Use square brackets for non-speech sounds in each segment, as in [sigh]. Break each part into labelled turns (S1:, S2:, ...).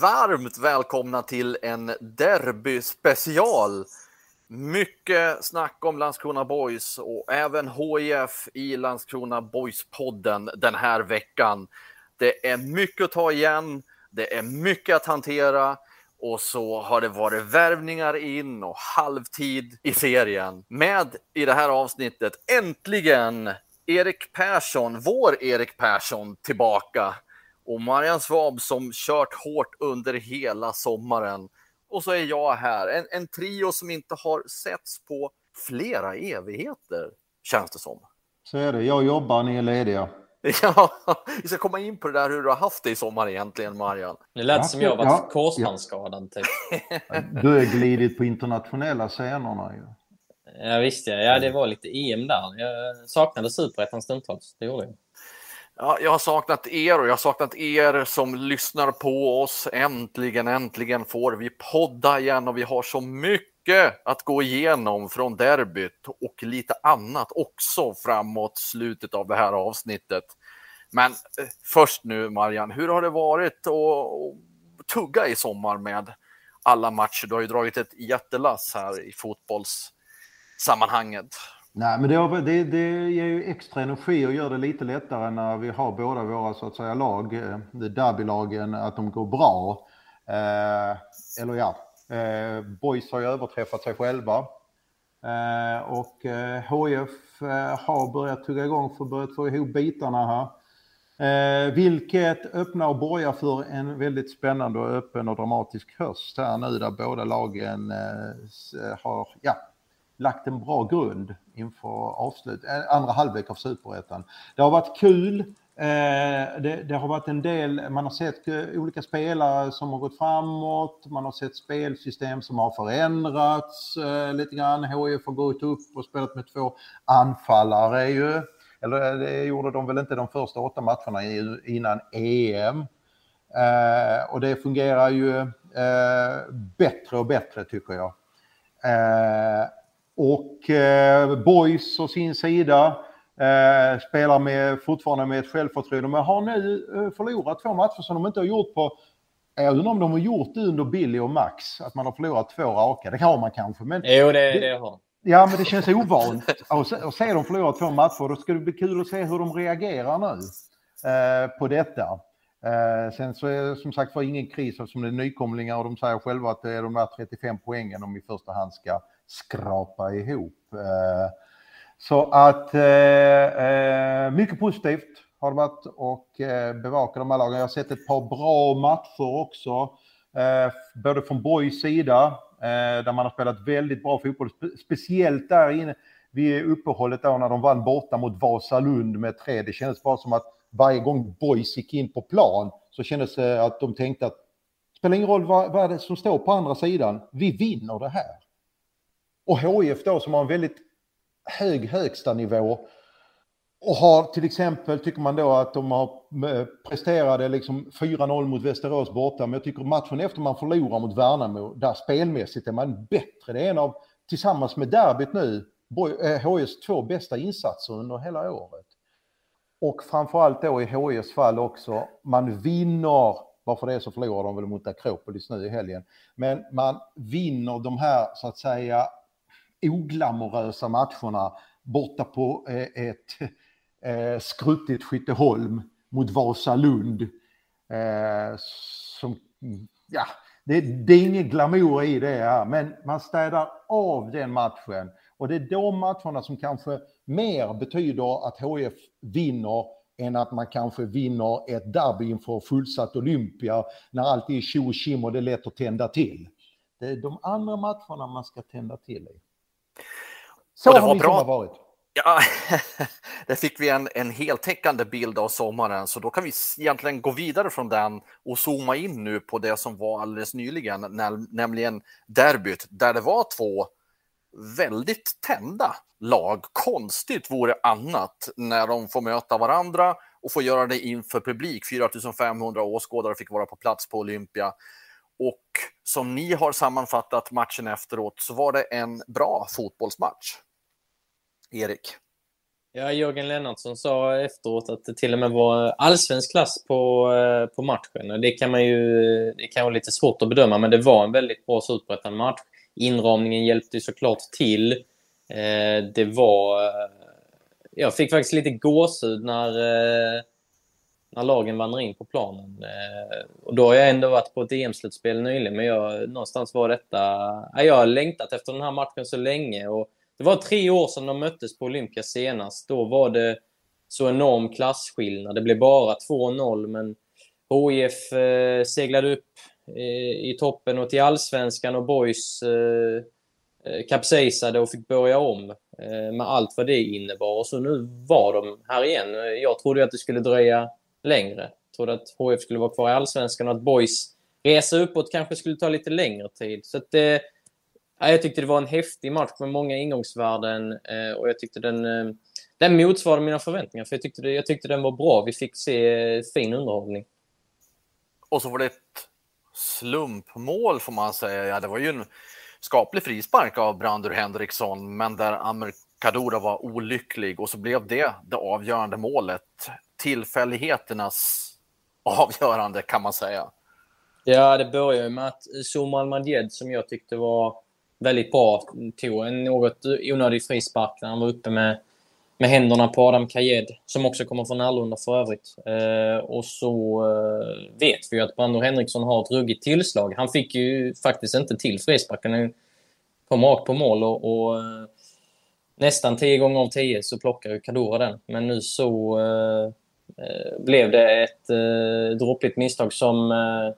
S1: Varmt välkomna till en derbyspecial. Mycket snack om Landskrona Boys och även HIF i Landskrona Boys-podden den här veckan. Det är mycket att ta igen, det är mycket att hantera och så har det varit värvningar in och halvtid i serien. Med i det här avsnittet äntligen Erik Persson, vår Erik Persson, tillbaka och Marian Svab som kört hårt under hela sommaren. Och så är jag här, en, en trio som inte har setts på flera evigheter, känns det som.
S2: Så är det, jag jobbar, ni är lediga. [laughs]
S1: Ja, vi ska komma in på det där hur du har haft det i sommar egentligen, Marian.
S3: Det lät som jag var ja, korsbandsskadad. Typ. [laughs]
S2: Du har glidit på internationella scenerna ju.
S3: Ja, visst ja. ja, det var lite EM där. Jag saknade superettan stundtals, det gjorde jag.
S1: Ja, jag har saknat er och jag har saknat er som lyssnar på oss. Äntligen, äntligen får vi podda igen och vi har så mycket att gå igenom från derbyt och lite annat också framåt slutet av det här avsnittet. Men eh, först nu Marian, hur har det varit att tugga i sommar med alla matcher? Du har ju dragit ett jättelass här i fotbollssammanhanget.
S2: Nej, men det, det, det ger ju extra energi och gör det lite lättare när vi har båda våra så att säga lag, eh, derbylagen, att de går bra. Eh, eller ja, eh, Boys har ju överträffat sig själva. Eh, och eh, HF eh, har börjat tugga igång för att börja få ihop bitarna här. Eh, vilket öppnar och borgar för en väldigt spännande och öppen och dramatisk höst här nu där båda lagen eh, har, ja, lagt en bra grund inför avslut, eh, andra halvlek av superettan. Det har varit kul. Eh, det, det, har varit en del, man har sett eh, olika spelare som har gått framåt, man har sett spelsystem som har förändrats lite grann. HIF har gått upp och spelat med två anfallare ju. Eller det gjorde de väl inte de första åtta matcherna innan EM. och det fungerar ju bättre och bättre tycker jag. Och eh, Boys å sin sida eh, spelar med, fortfarande med ett självförtroende men har nu eh, förlorat två matcher som de inte har gjort på jag undrar om de har gjort det under Billy och Max, att man har förlorat två raka. Det har man kanske. Men
S3: jo, det, det, det har
S2: Ja, men det känns ovant att se, att se dem förlora två matcher. Då ska det bli kul att se hur de reagerar nu eh, på detta. Eh, sen så är det som sagt var ingen kris eftersom det är nykomlingar och de säger själva att det är de där 35 poängen de i första hand ska skrapa ihop. Eh, så att eh, eh, mycket positivt har det varit och bevaka de här lagen. Jag har sett ett par bra matcher också, både från Borgs sida, där man har spelat väldigt bra fotboll, speciellt där inne vid uppehållet då när de vann borta mot Vasalund med tre. Det kändes bara som att varje gång Boys gick in på plan så kändes det att de tänkte att det spelar ingen roll vad, vad är det som står på andra sidan, vi vinner det här. Och HIF då som har en väldigt hög högsta nivå och har till exempel, tycker man då att de har eh, presterade liksom 4-0 mot Västerås borta, men jag tycker matchen efter man förlorar mot Värnamo, där spelmässigt är man bättre. Det är en av, tillsammans med derbyt nu, HIFs eh, två bästa insatser under hela året. Och framförallt då i HIFs fall också, man vinner, varför det är så förlorar de väl mot Akropolis nu i helgen, men man vinner de här så att säga oglamorösa matcherna borta på eh, ett eh, skruttigt Skytteholm mot Vasalund. Eh, som, ja, det, det är ingen glamour i det här, men man städar av den matchen. Och det är de matcherna som kanske mer betyder att HF vinner än att man kanske vinner ett derby inför fullsatt Olympia när allt är tjo och och det är lätt att tända till. Det är de andra matcherna man ska tända till i. Så
S1: och det
S2: har
S1: var bra.
S2: varit.
S1: Ja, [laughs] där fick vi en, en heltäckande bild av sommaren, så då kan vi egentligen gå vidare från den och zooma in nu på det som var alldeles nyligen, nämligen derbyt, där det var två väldigt tända lag. Konstigt vore annat när de får möta varandra och får göra det inför publik. 4500 åskådare fick vara på plats på Olympia. Och som ni har sammanfattat matchen efteråt så var det en bra fotbollsmatch. Erik?
S3: Ja, Jörgen Lennartsson sa efteråt att det till och med var allsvensk klass på, eh, på matchen. Det kan man ju det kan vara lite svårt att bedöma, men det var en väldigt bra superettan match. Inramningen hjälpte såklart till. Eh, det var... Eh, jag fick faktiskt lite gåshud när, eh, när lagen vandrar in på planen. Eh, och då har jag ändå varit på ett EM-slutspel nyligen, men jag, någonstans var detta... Jag har längtat efter den här matchen så länge. Och det var tre år sedan de möttes på Olympia senast. Då var det så enorm klasskillnad. Det blev bara 2-0, men HIF eh, seglade upp eh, i toppen och till allsvenskan och Boys eh, eh, kapsejsade och fick börja om eh, med allt vad det innebar. Och så nu var de här igen. Jag trodde att det skulle dröja längre. Tror trodde att HIF skulle vara kvar i allsvenskan och att Boys resa uppåt kanske skulle ta lite längre tid. Så att, eh, jag tyckte det var en häftig match med många ingångsvärden eh, och jag tyckte den, eh, den motsvarade mina förväntningar. För jag tyckte, det, jag tyckte den var bra. Vi fick se eh, fin underhållning.
S1: Och så var det ett slumpmål får man säga. Ja, det var ju en skaplig frispark av Brandur Henriksson, men där Amer Kadura var olycklig och så blev det det avgörande målet. Tillfälligheternas avgörande kan man säga.
S3: Ja, det börjar med att Somal Madjed som jag tyckte var väldigt bra. Tog en något onödig frispark när han var uppe med, med händerna på Adam Kajed, som också kommer från Allunda för övrigt. Eh, och så eh, vet vi ju att Brando Henriksson har ett ruggigt tillslag. Han fick ju faktiskt inte till frisparken. Han kom rakt på mål och, och eh, nästan tio gånger av tio så plockar ju Kadura den. Men nu så eh, Eh, blev det ett eh, dråpligt misstag som eh,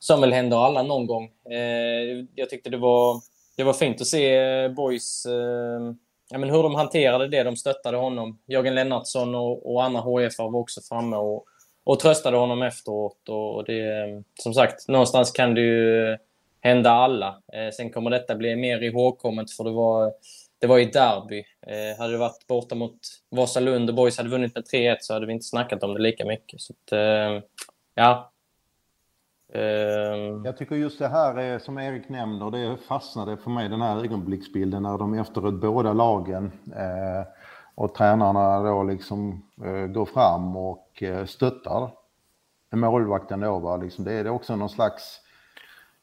S3: som väl händer alla någon gång. Eh, jag tyckte det var, det var fint att se eh, Boys eh, ja, men hur de hanterade det. De stöttade honom. Jörgen Lennartsson och, och Anna HF var också framme och, och tröstade honom efteråt. Och det, eh, som sagt, någonstans kan det ju hända alla. sen kommer detta bli mer ihågkommet för det var, det var ju derby. Eh, hade det varit borta mot Vasalund och Boys hade vunnit med 3-1 så hade vi inte snackat om det lika mycket. Så att, eh, ja,
S2: Eh. Jag tycker just det här är, som Erik nämner, det fastnade för mig den här ögonblicksbilden när de efteråt båda lagen eh, och tränarna då liksom eh, går fram och eh, stöttar målvakten då. Va? Liksom det är också någon slags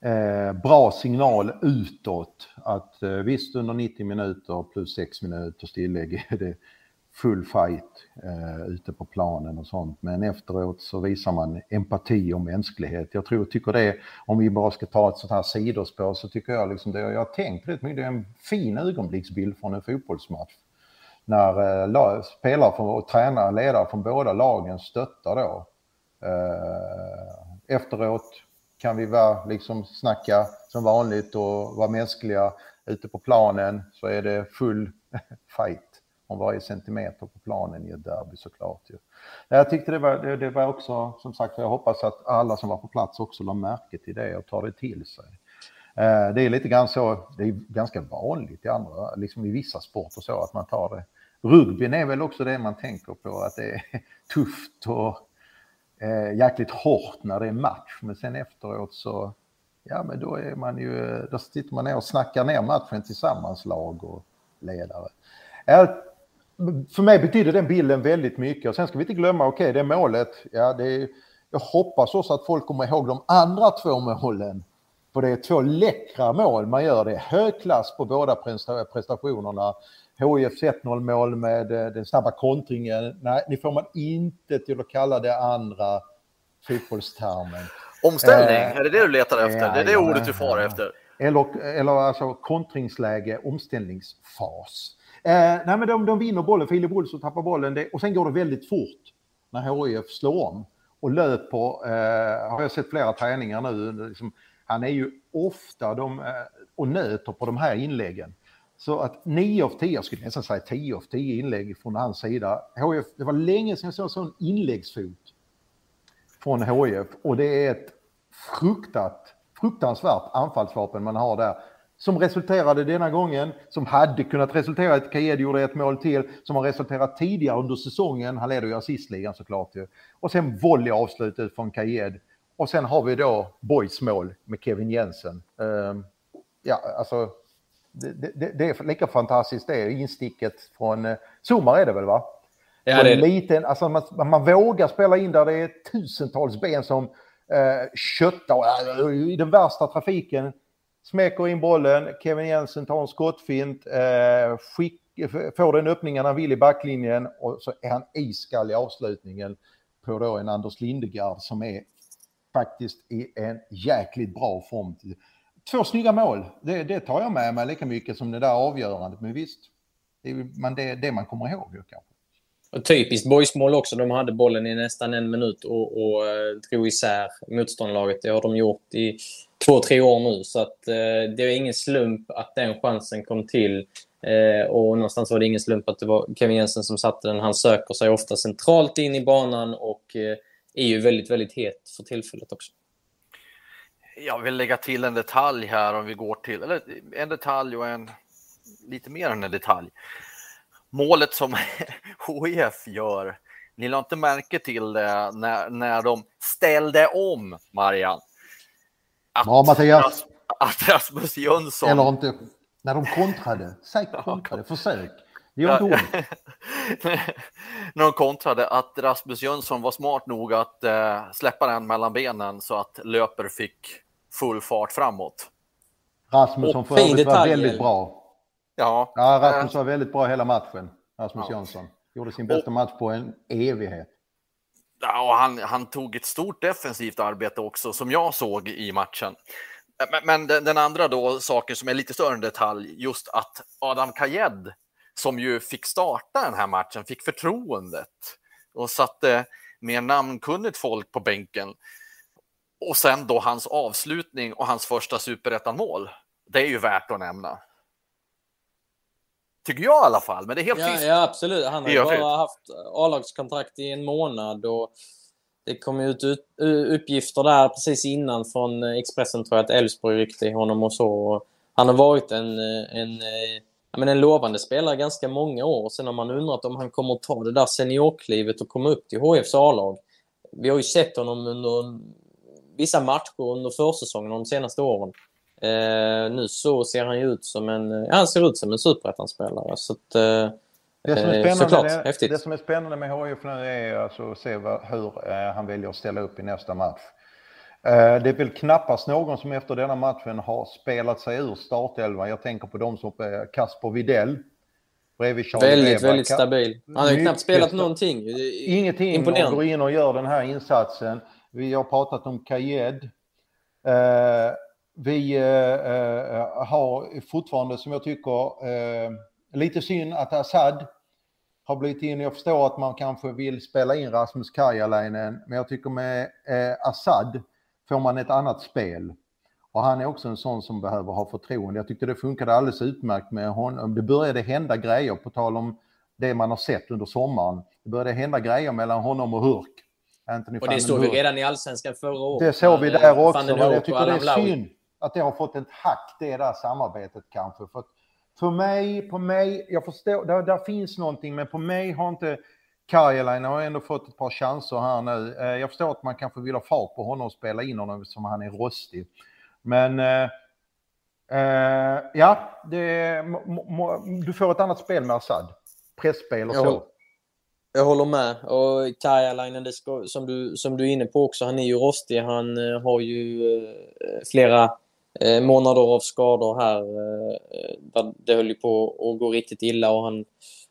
S2: eh, bra signal utåt att eh, visst under 90 minuter plus 6 minuters tillägg [laughs] är det full fight eh, ute på planen och sånt. Men efteråt så visar man empati och mänsklighet. Jag tror, tycker det, om vi bara ska ta ett sånt här sidospår, så tycker jag liksom det, jag har tänkt rätt mycket, det är en fin ögonblicksbild från en fotbollsmatch. När eh, spelare och tränare, ledare från båda lagen stöttar då. Eh, efteråt kan vi vara, liksom snacka som vanligt och vara mänskliga. Ute på planen så är det full [laughs] fight om varje centimeter på planen i ett derby såklart. Ju. Jag tyckte det var, det, det, var också, som sagt, jag hoppas att alla som var på plats också la märke till det och tar det till sig. Eh, det är lite grann så, det är ganska vanligt i andra, liksom i vissa sporter så att man tar det. Rugbyn är väl också det man tänker på, att det är [laughs] tufft och eh, jäkligt hårt när det är match, men sen efteråt så, ja men då är man ju, då sitter man ner och snackar ner matchen tillsammans, lag och ledare. För mig betyder den bilden väldigt mycket. Och sen ska vi inte glömma, okej, okay, det målet. Ja, det är, jag hoppas också att folk kommer ihåg de andra två målen. För det är två läckra mål man gör. Det är hög klass på båda prestationerna. HIFs 1-0 mål med eh, den snabba kontringen. Nej, ni får man inte till att kalla det andra fotbollstermen.
S1: Omställning, eh, är det det du letar efter? Ja, det är det ja, ordet du far efter?
S2: Eller, eller alltså kontringsläge, omställningsfas. Eh, nej, men de, de vinner bollen, Filip Olsson tappar bollen det, och sen går det väldigt fort när HIF slår om och löper, eh, har jag sett flera träningar nu, liksom, han är ju ofta de, eh, och nöter på de här inläggen. Så att 9 av 10, jag skulle nästan säga 10 av 10 inlägg från hans sida. HF, det var länge sedan jag såg en sån inläggsfot från HF och det är ett fruktat, fruktansvärt anfallsvapen man har där. Som resulterade denna gången, som hade kunnat resultera i att Kajed gjorde ett mål till, som har resulterat tidigare under säsongen. Han leder ju assistligan såklart ju. Och sen volley avslutet från Kajed. Och sen har vi då Boys mål med Kevin Jensen. Uh, ja, alltså det, det, det, är lika fantastiskt det, insticket från uh, Zumar är det väl va? Ja, det är det. Liten, alltså man, man vågar spela in där det är tusentals ben som uh, köttar uh, i den värsta trafiken. Smäcker in bollen, Kevin Jensen tar en skottfint, uh, skick, får den öppningen han vill i backlinjen och så är han iskall i avslutningen på då en Anders Lindegard som är faktiskt i en jäkligt bra form. Två snygga mål, det, det tar jag med mig lika mycket som det där avgörandet. Men visst, det är man, det, det man kommer ihåg ju kanske.
S3: Och typiskt boysmål också. De hade bollen i nästan en minut och, och eh, drog isär motståndarlaget. Det har de gjort i två, tre år nu. Så att, eh, det är ingen slump att den chansen kom till. Eh, och någonstans var det ingen slump att det var Kevin Jensen som satte den. Han söker sig ofta centralt in i banan och eh, är ju väldigt, väldigt het för tillfället också.
S1: Jag vill lägga till en detalj här om vi går till, eller en detalj och en lite mer än en detalj. Målet som [laughs] HIF gör, ni la inte märke till det när, när de ställde om, Marian.
S2: Att, ja, Mattias.
S1: Att Rasmus Jönsson...
S2: Eller inte, när de kontrade. Säg kontrade, försök. Det gör inte ont. [laughs]
S1: När de kontrade att Rasmus Jönsson var smart nog att eh, släppa den mellan benen så att Löper fick full fart framåt.
S2: Rasmusson för övrigt var väldigt bra.
S1: Ja,
S2: ja Rasmus var väldigt bra hela matchen. Rasmus ja. Jönsson. Gjorde sin bästa och, match på en evighet.
S1: Ja, och han, han tog ett stort defensivt arbete också, som jag såg i matchen. Men, men den, den, andra då, saken som är lite större detalj, just att Adam Kajed som ju fick starta den här matchen, fick förtroendet och satte mer namnkunnigt folk på bänken. Och sen då hans avslutning och hans första superettan-mål. Det är ju värt att nämna. Tycker jag i alla fall, men det är helt
S3: ja, Ja, absolut. Han har ju bara haft A-lagskontrakt i en månad och det kom ut uppgifter där precis innan från Expressen tror jag att Elfsborg ryckte i honom och så. Han har varit en, en men en lovande spelare ganska många år. Sen har man undrat om han kommer att ta det där seniorklivet och komma upp till HFs A-lag. Vi har ju sett honom under vissa matcher under försäsongen de senaste åren. Eh, nu så ser han ju ut som en, ja, han ser ut som en superettan-spelare. Så att, eh,
S2: det som, är såklart, det, häftigt. det som är spännande med HIF nu är alltså att se vad, hur eh, han väljer att ställa upp i nästa match. Eh, det är väl knappast någon som efter denna matchen har spelat sig ur startelvan. Jag tänker på de som är Kasper Videll.
S3: Bredvid Charlie väldigt, Weber. väldigt stabil. Han har ju knappt spelat någonting.
S2: Ingenting. Imponerande. går in och gör den här insatsen. Vi har pratat om Kajed. Eh, vi eh, eh, har fortfarande, som jag tycker, eh, lite synd att Assad har blivit in. Jag förstår att man kanske vill spela in Rasmus Karjalainen, men jag tycker med eh, Assad får man ett annat spel. Och han är också en sån som behöver ha förtroende. Jag tyckte det funkade alldeles utmärkt med honom. Det började hända grejer, på tal om det man har sett under sommaren. Det började hända grejer mellan honom och Hurk.
S3: Anthony och det såg vi redan i allsvenskan förra året.
S2: Det såg vi där också. Men jag tycker det är synd att det har fått ett hack, det där samarbetet kanske. För, för mig, på mig, jag förstår, där, där finns någonting, men på mig har inte Karjalainen har ändå fått ett par chanser här nu. Eh, jag förstår att man kanske vill ha fart på honom och spela in honom som han är rostig. Men eh, eh, ja, det, du får ett annat spel med Assad. Pressspel och så. Jag,
S3: jag håller med. Och Karjalainen, som du, som du är inne på också, han är ju rostig. Han eh, har ju eh, flera eh, månader av skador här. det höll ju på att gå riktigt illa och han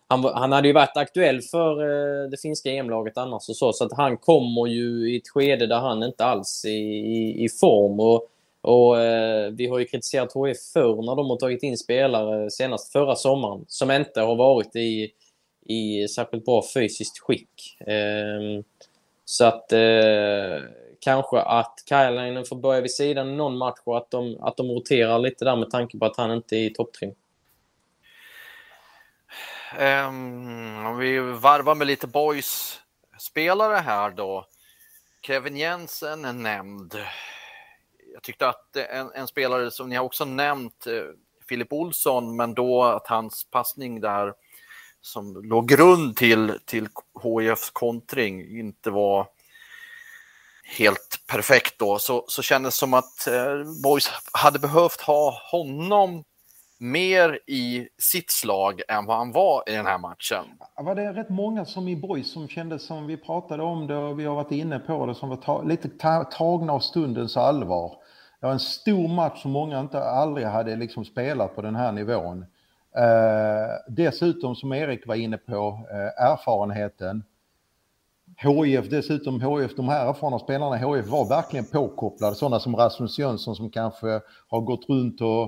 S3: han, han hade ju varit aktuell för det finska EM-laget annars och så, så att han kommer ju i ett skede där han inte alls är i, i form. Och, och eh, vi har ju kritiserat HIF förr när de har tagit in spelare, senast förra sommaren, som inte har varit i, i särskilt bra fysiskt skick. Ehm, så att eh, kanske att Kajalainen får börja vid sidan någon match och att de, att de roterar lite där med tanke på att han inte är i topptrim.
S1: Um, om vi varvar med lite boys spelare här då. Kevin Jensen är nämnd. Jag tyckte att eh, en, en spelare som ni har också nämnt, eh, Filip Olsson, men då att hans passning där som låg grund till, till HIFs kontring inte var helt perfekt då, så, så kändes det som att eh, Boys hade behövt ha honom mer i sitt slag än vad han var i den här matchen.
S2: Ja, var det rätt många som i Boys som kändes som vi pratade om det och vi har varit inne på det som var ta lite ta tagna av stundens allvar. Det var en stor match som många inte aldrig hade liksom spelat på den här nivån. Eh, dessutom som Erik var inne på, eh, erfarenheten. HIF dessutom, HIF, de här erfarna spelarna i HIF var verkligen påkopplade, sådana som Rasmus Jönsson som kanske har gått runt och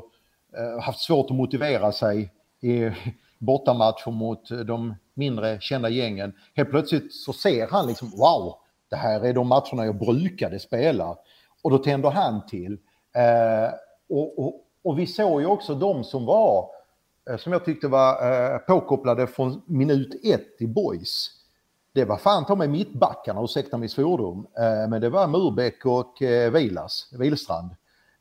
S2: eh, haft svårt att motivera sig i [laughs] bortamatcher mot de mindre kända gängen. Helt plötsligt så ser han liksom, wow, det här är de matcherna jag brukade spela. Och då tänder han till. Eh, och, och, och, vi såg ju också de som var, eh, Eh, som jag tyckte var eh, påkopplade från minut ett i boys. Det var fan ta mig mittbackarna, ursäkta min svordom, eh, men det var Murbeck och eh, Vilas, Vilstrand.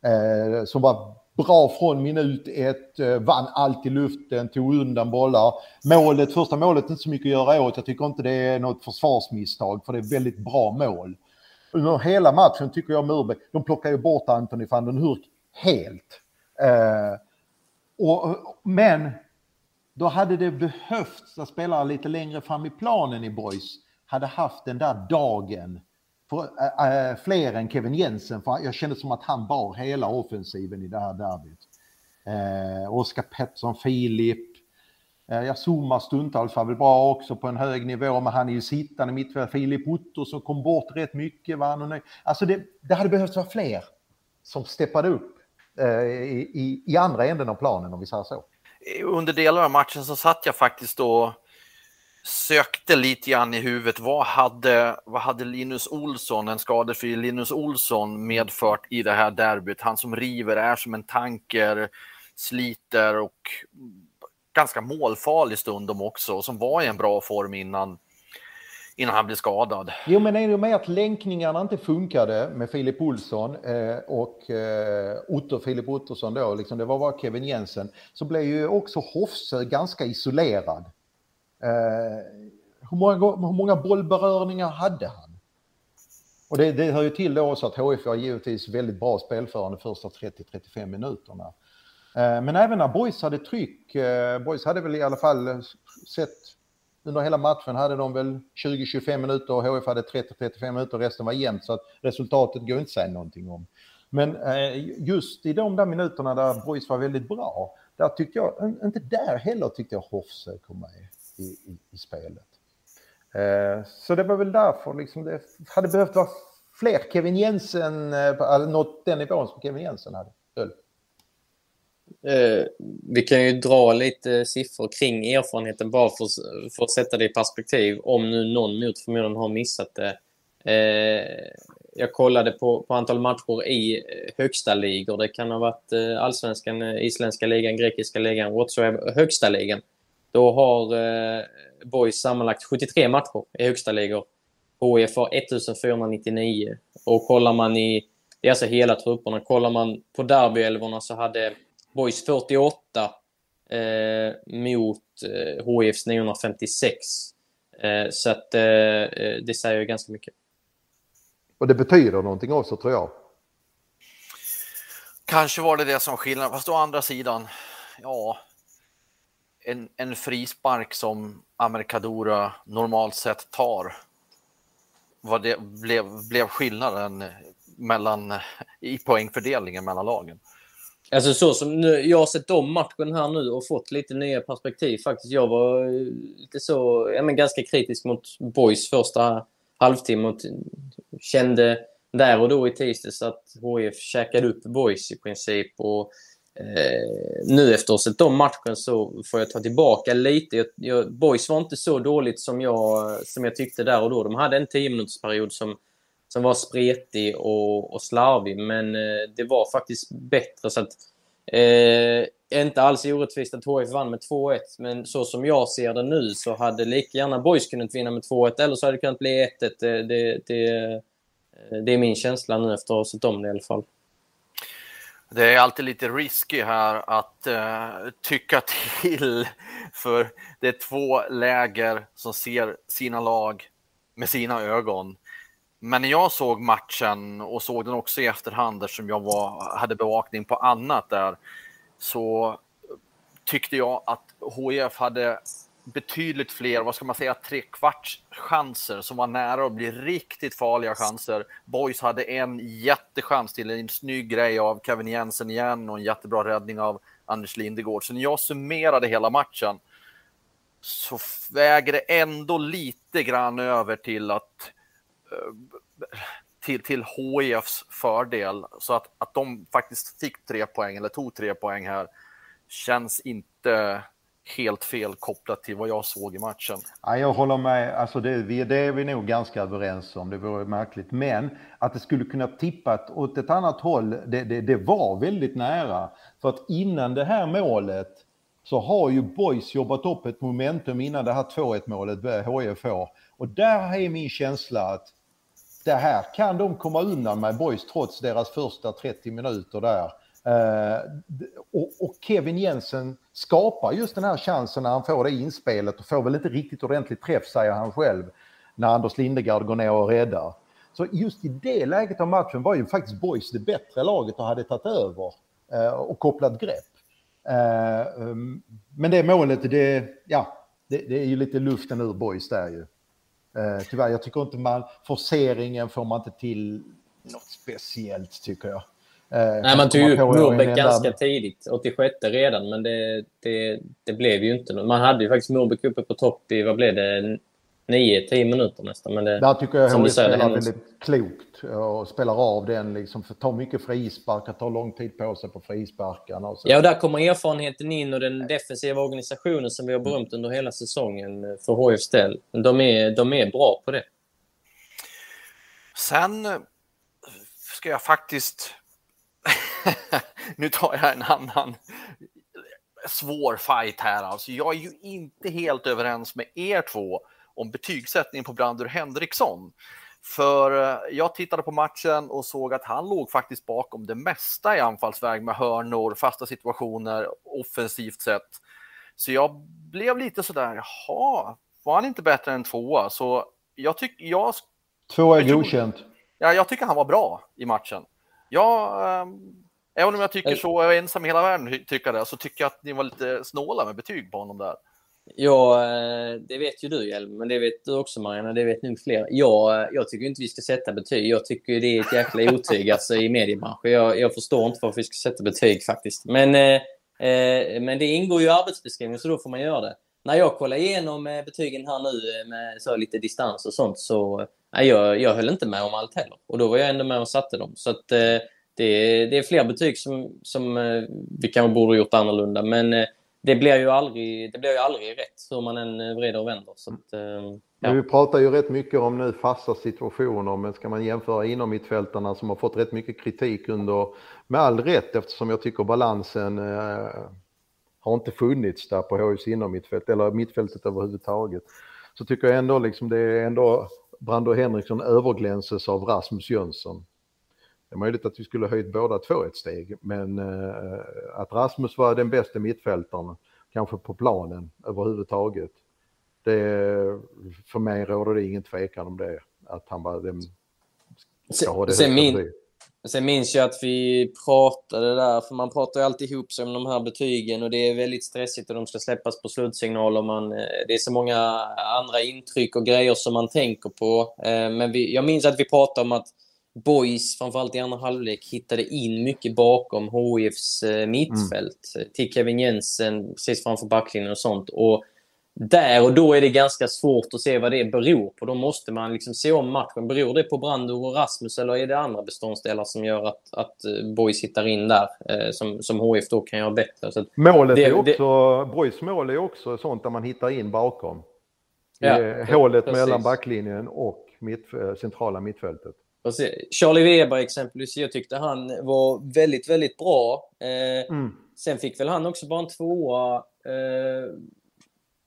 S2: Eh, som var bra från minut ett, eh, vann allt i luften, tog undan bollar. Målet, första målet, inte så mycket att göra åt. Jag tycker inte det är något försvarsmisstag, för det är väldigt bra mål. Under hela matchen tycker jag Murbeck, de plockar ju bort Anthony van den Hurk helt. Eh, och, men då hade det behövts att spelare lite längre fram i planen i Boys hade haft den där dagen för, äh, äh, fler än Kevin Jensen, för jag kände som att han bar hela offensiven i det här derbyt. Eh, Oskar Pettersson, Filip, eh, jag zoomar stundtals var väl bra också på en hög nivå, men han är ju sittande mittfältare. Filip Otto som kom bort rätt mycket. Var han alltså det, det hade behövts vara fler som steppade upp Eh, i, i, andra änden av planen om vi säger så.
S1: Under delar av matchen så satt jag faktiskt och sökte lite grann i huvudet. Vad hade, vad hade Linus Olsson, en skadefri Linus Olsson medfört i det här derbyt? Han som river, är som en tanker, sliter och ganska målfarlig stundom också och som var i en bra form innan innan han blev skadad.
S2: Jo, men är det med att länkningarna inte funkade med Filip Olsson eh, och eh, Otto, Filip Ottosson då, liksom, det var bara Kevin Jensen, så blev ju också Hofsö ganska isolerad. Eh, hur, många, hur många bollberörningar hade han? Och det, det hör ju till då också att HIF har givetvis väldigt bra spelförande första 30-35 minuterna. Eh, men även när Boys hade tryck, eh, Boys hade väl i alla fall sett under hela matchen hade de väl 20-25 minuter och HIF hade 30-35 minuter och resten var jämnt så att resultatet går inte att säga någonting om. Men eh, just i de där minuterna där Boys var väldigt bra, där tyckte jag, inte där heller tyckte jag Hofse eh, kom med i, i, i spelet. Eh, så det var väl därför liksom det hade behövt vara fler Kevin Jensen, eh, alltså nått den nivån som Kevin Jensen hade.
S3: Eh, vi kan ju dra lite siffror kring erfarenheten bara för, för att sätta det i perspektiv. Om nu någon mot förmodan har missat det. Eh, jag kollade på, på antal matcher i eh, högsta ligor. Det kan ha varit eh, allsvenskan, eh, isländska ligan, grekiska ligan, whatsoever. Högsta ligan. Då har eh, Boys sammanlagt 73 matcher i högsta ligor. HIF har 1499. Och kollar man i, det är alltså hela trupperna, kollar man på derbyelvorna så hade Boys 48 eh, mot eh, HIFs 956. Eh, så att eh, eh, det säger ju ganska mycket.
S2: Och det betyder någonting också tror jag.
S1: Kanske var det det som skillnade, fast å andra sidan, ja, en, en frispark som Amerikadora normalt sett tar. Vad det blev, blev skillnaden mellan, i poängfördelningen mellan lagen?
S3: Alltså så som nu, jag har sett om matchen här nu och fått lite nya perspektiv faktiskt. Jag var eh, lite så, ja men ganska kritisk mot Boys första halvtimme och kände där och då i tisdags att HIF käkade upp Boys i princip och Eh, nu efter att ha sett om matchen så får jag ta tillbaka lite. Jag, jag, Boys var inte så dåligt som jag, som jag tyckte där och då. De hade en 10 som, som var spretig och, och slarvig, men eh, det var faktiskt bättre. så att Eh, inte alls orättvist att HF vann med 2-1, men så som jag ser det nu så hade lika gärna Boys kunnat vinna med 2-1 eller så hade det kunnat bli 1-1. Eh, det, det, det, det är min känsla nu efter att ha sett om det i alla fall.
S1: Det är alltid lite risky här att uh, tycka [laughs] till, för det är två läger som ser sina lag med sina ögon. Men när jag såg matchen och såg den också i efterhand eftersom jag var, hade bevakning på annat där så tyckte jag att HIF hade betydligt fler, vad ska man säga, tre kvarts chanser som var nära att bli riktigt farliga chanser. Boys hade en jättechans till en snygg grej av Kevin Jensen igen och en jättebra räddning av Anders Lindegård. Så när jag summerade hela matchen så väger det ändå lite grann över till att till, till HIFs fördel. Så att, att de faktiskt fick tre poäng eller tog tre poäng här känns inte helt fel kopplat till vad jag såg i matchen.
S2: Ja, jag håller med, alltså det, det är vi nog ganska överens om, det vore märkligt. Men att det skulle kunna tippat åt ett annat håll, det, det, det var väldigt nära. För att innan det här målet så har ju Boys jobbat upp ett momentum innan det här 2-1 målet HIF får. Och där är min känsla att det här kan de komma undan med Boys trots deras första 30 minuter där. Eh, och, Kevin Jensen skapar just den här chansen när han får det inspelet och får väl inte riktigt ordentligt träff säger han själv när Anders Lindegard går ner och räddar. Så just i det läget av matchen var ju faktiskt Boys det bättre laget och hade tagit över eh, och kopplat grepp. Eh, um, men det målet, det, ja, det, det är ju lite luften ur Boys där ju. Tyvärr, jag tycker inte man, forceringen får man inte till något speciellt tycker jag.
S3: Eh, Nej, man tog ju upp Murbeck ganska tidigt, 86 redan, men det, det, det blev ju inte något. Man hade ju faktiskt Murbeck uppe på topp i, vad blev det, 9-10 minuter nästan. Men det,
S2: Där tycker jag HIF spelar väldigt klokt och spelar av den. Liksom, för tar mycket frisparkar, tar lång tid på sig på frisparkarna. Och
S3: så. Ja, och där kommer erfarenheten in och den defensiva organisationen som vi har berömt under hela säsongen för HIFs del. De är, de är bra på det.
S1: Sen ska jag faktiskt [laughs] nu tar jag en annan svår fight här. Alltså, jag är ju inte helt överens med er två om betygssättningen på Brandur Henriksson. För eh, jag tittade på matchen och såg att han låg faktiskt bakom det mesta i anfallsväg med hörnor, fasta situationer, offensivt sett. Så jag blev lite sådär, jaha, var han inte bättre än tvåa? Så jag tycker, jag...
S2: Två är godkänt.
S1: Ja, jag tycker han var bra i matchen. Jag ehm, Även om jag tycker så, jag är ensam i hela världen tycker det, så tycker jag att ni var lite snåla med betyg på honom där.
S3: Ja, eh, det vet ju du Hjelm, men det vet du också Mariana, det vet nog fler. Jag, eh, jag tycker inte vi ska sätta betyg. Jag tycker det är ett jäkla otyg alltså, i mediebranschen. Jag, jag förstår inte varför vi ska sätta betyg faktiskt. Men, eh, eh men det ingår ju i arbetsbeskrivningen, så då får man göra det. När jag kollar igenom betygen här nu med så lite distans och sånt så nej, jag, jag höll inte med om allt heller. Och då var jag ändå med och satte dem. Så att, eh, det, är, det är fler betyg som, som eh, vi kanske borde ha gjort annorlunda. Men eh, det blir ju aldrig, det blir ju aldrig rätt hur man än eh, vrider och vänder. Så att, eh,
S2: ja. Vi pratar ju rätt mycket om nu fasta situationer, men ska man jämföra inom mittfältarna som har fått rätt mycket kritik under, med all rätt eftersom jag tycker balansen eh, har inte funnits där på HIs mittfält eller mittfältet överhuvudtaget. Så tycker jag ändå liksom det är ändå Brando Henriksson överglänses av Rasmus Jönsson. Det är möjligt att vi skulle höjt båda två ett steg, men eh, att Rasmus var den bästa mittfältaren, kanske på planen överhuvudtaget, det, för mig råder det ingen tvekan om det, att han var den...
S3: Sen, sen, min, sen minns jag att vi pratade där, för man pratar ju alltid ihop sig om de här betygen och det är väldigt stressigt och de ska släppas på slutsignal och man, eh, det är så många andra intryck och grejer som man tänker på. Eh, men vi, jag minns att vi pratade om att Boys, framförallt i andra halvlek, hittade in mycket bakom HIFs eh, mittfält. Mm. Till Kevin Jensen precis framför backlinjen och sånt. Och där och då är det ganska svårt att se vad det beror på. Då måste man liksom se om matchen. Beror det på Brandur och Rasmus eller är det andra beståndsdelar som gör att, att eh, Boys hittar in där eh, som, som HIF då kan göra bättre? Så
S2: Målet det, är också, det... Boys mål är också sånt där man hittar in bakom. Ja, hålet precis. mellan backlinjen och mitt, centrala mittfältet.
S3: Charlie Weber exempelvis, jag tyckte han var väldigt, väldigt bra. Eh, mm. Sen fick väl han också bara en tvåa. Eh,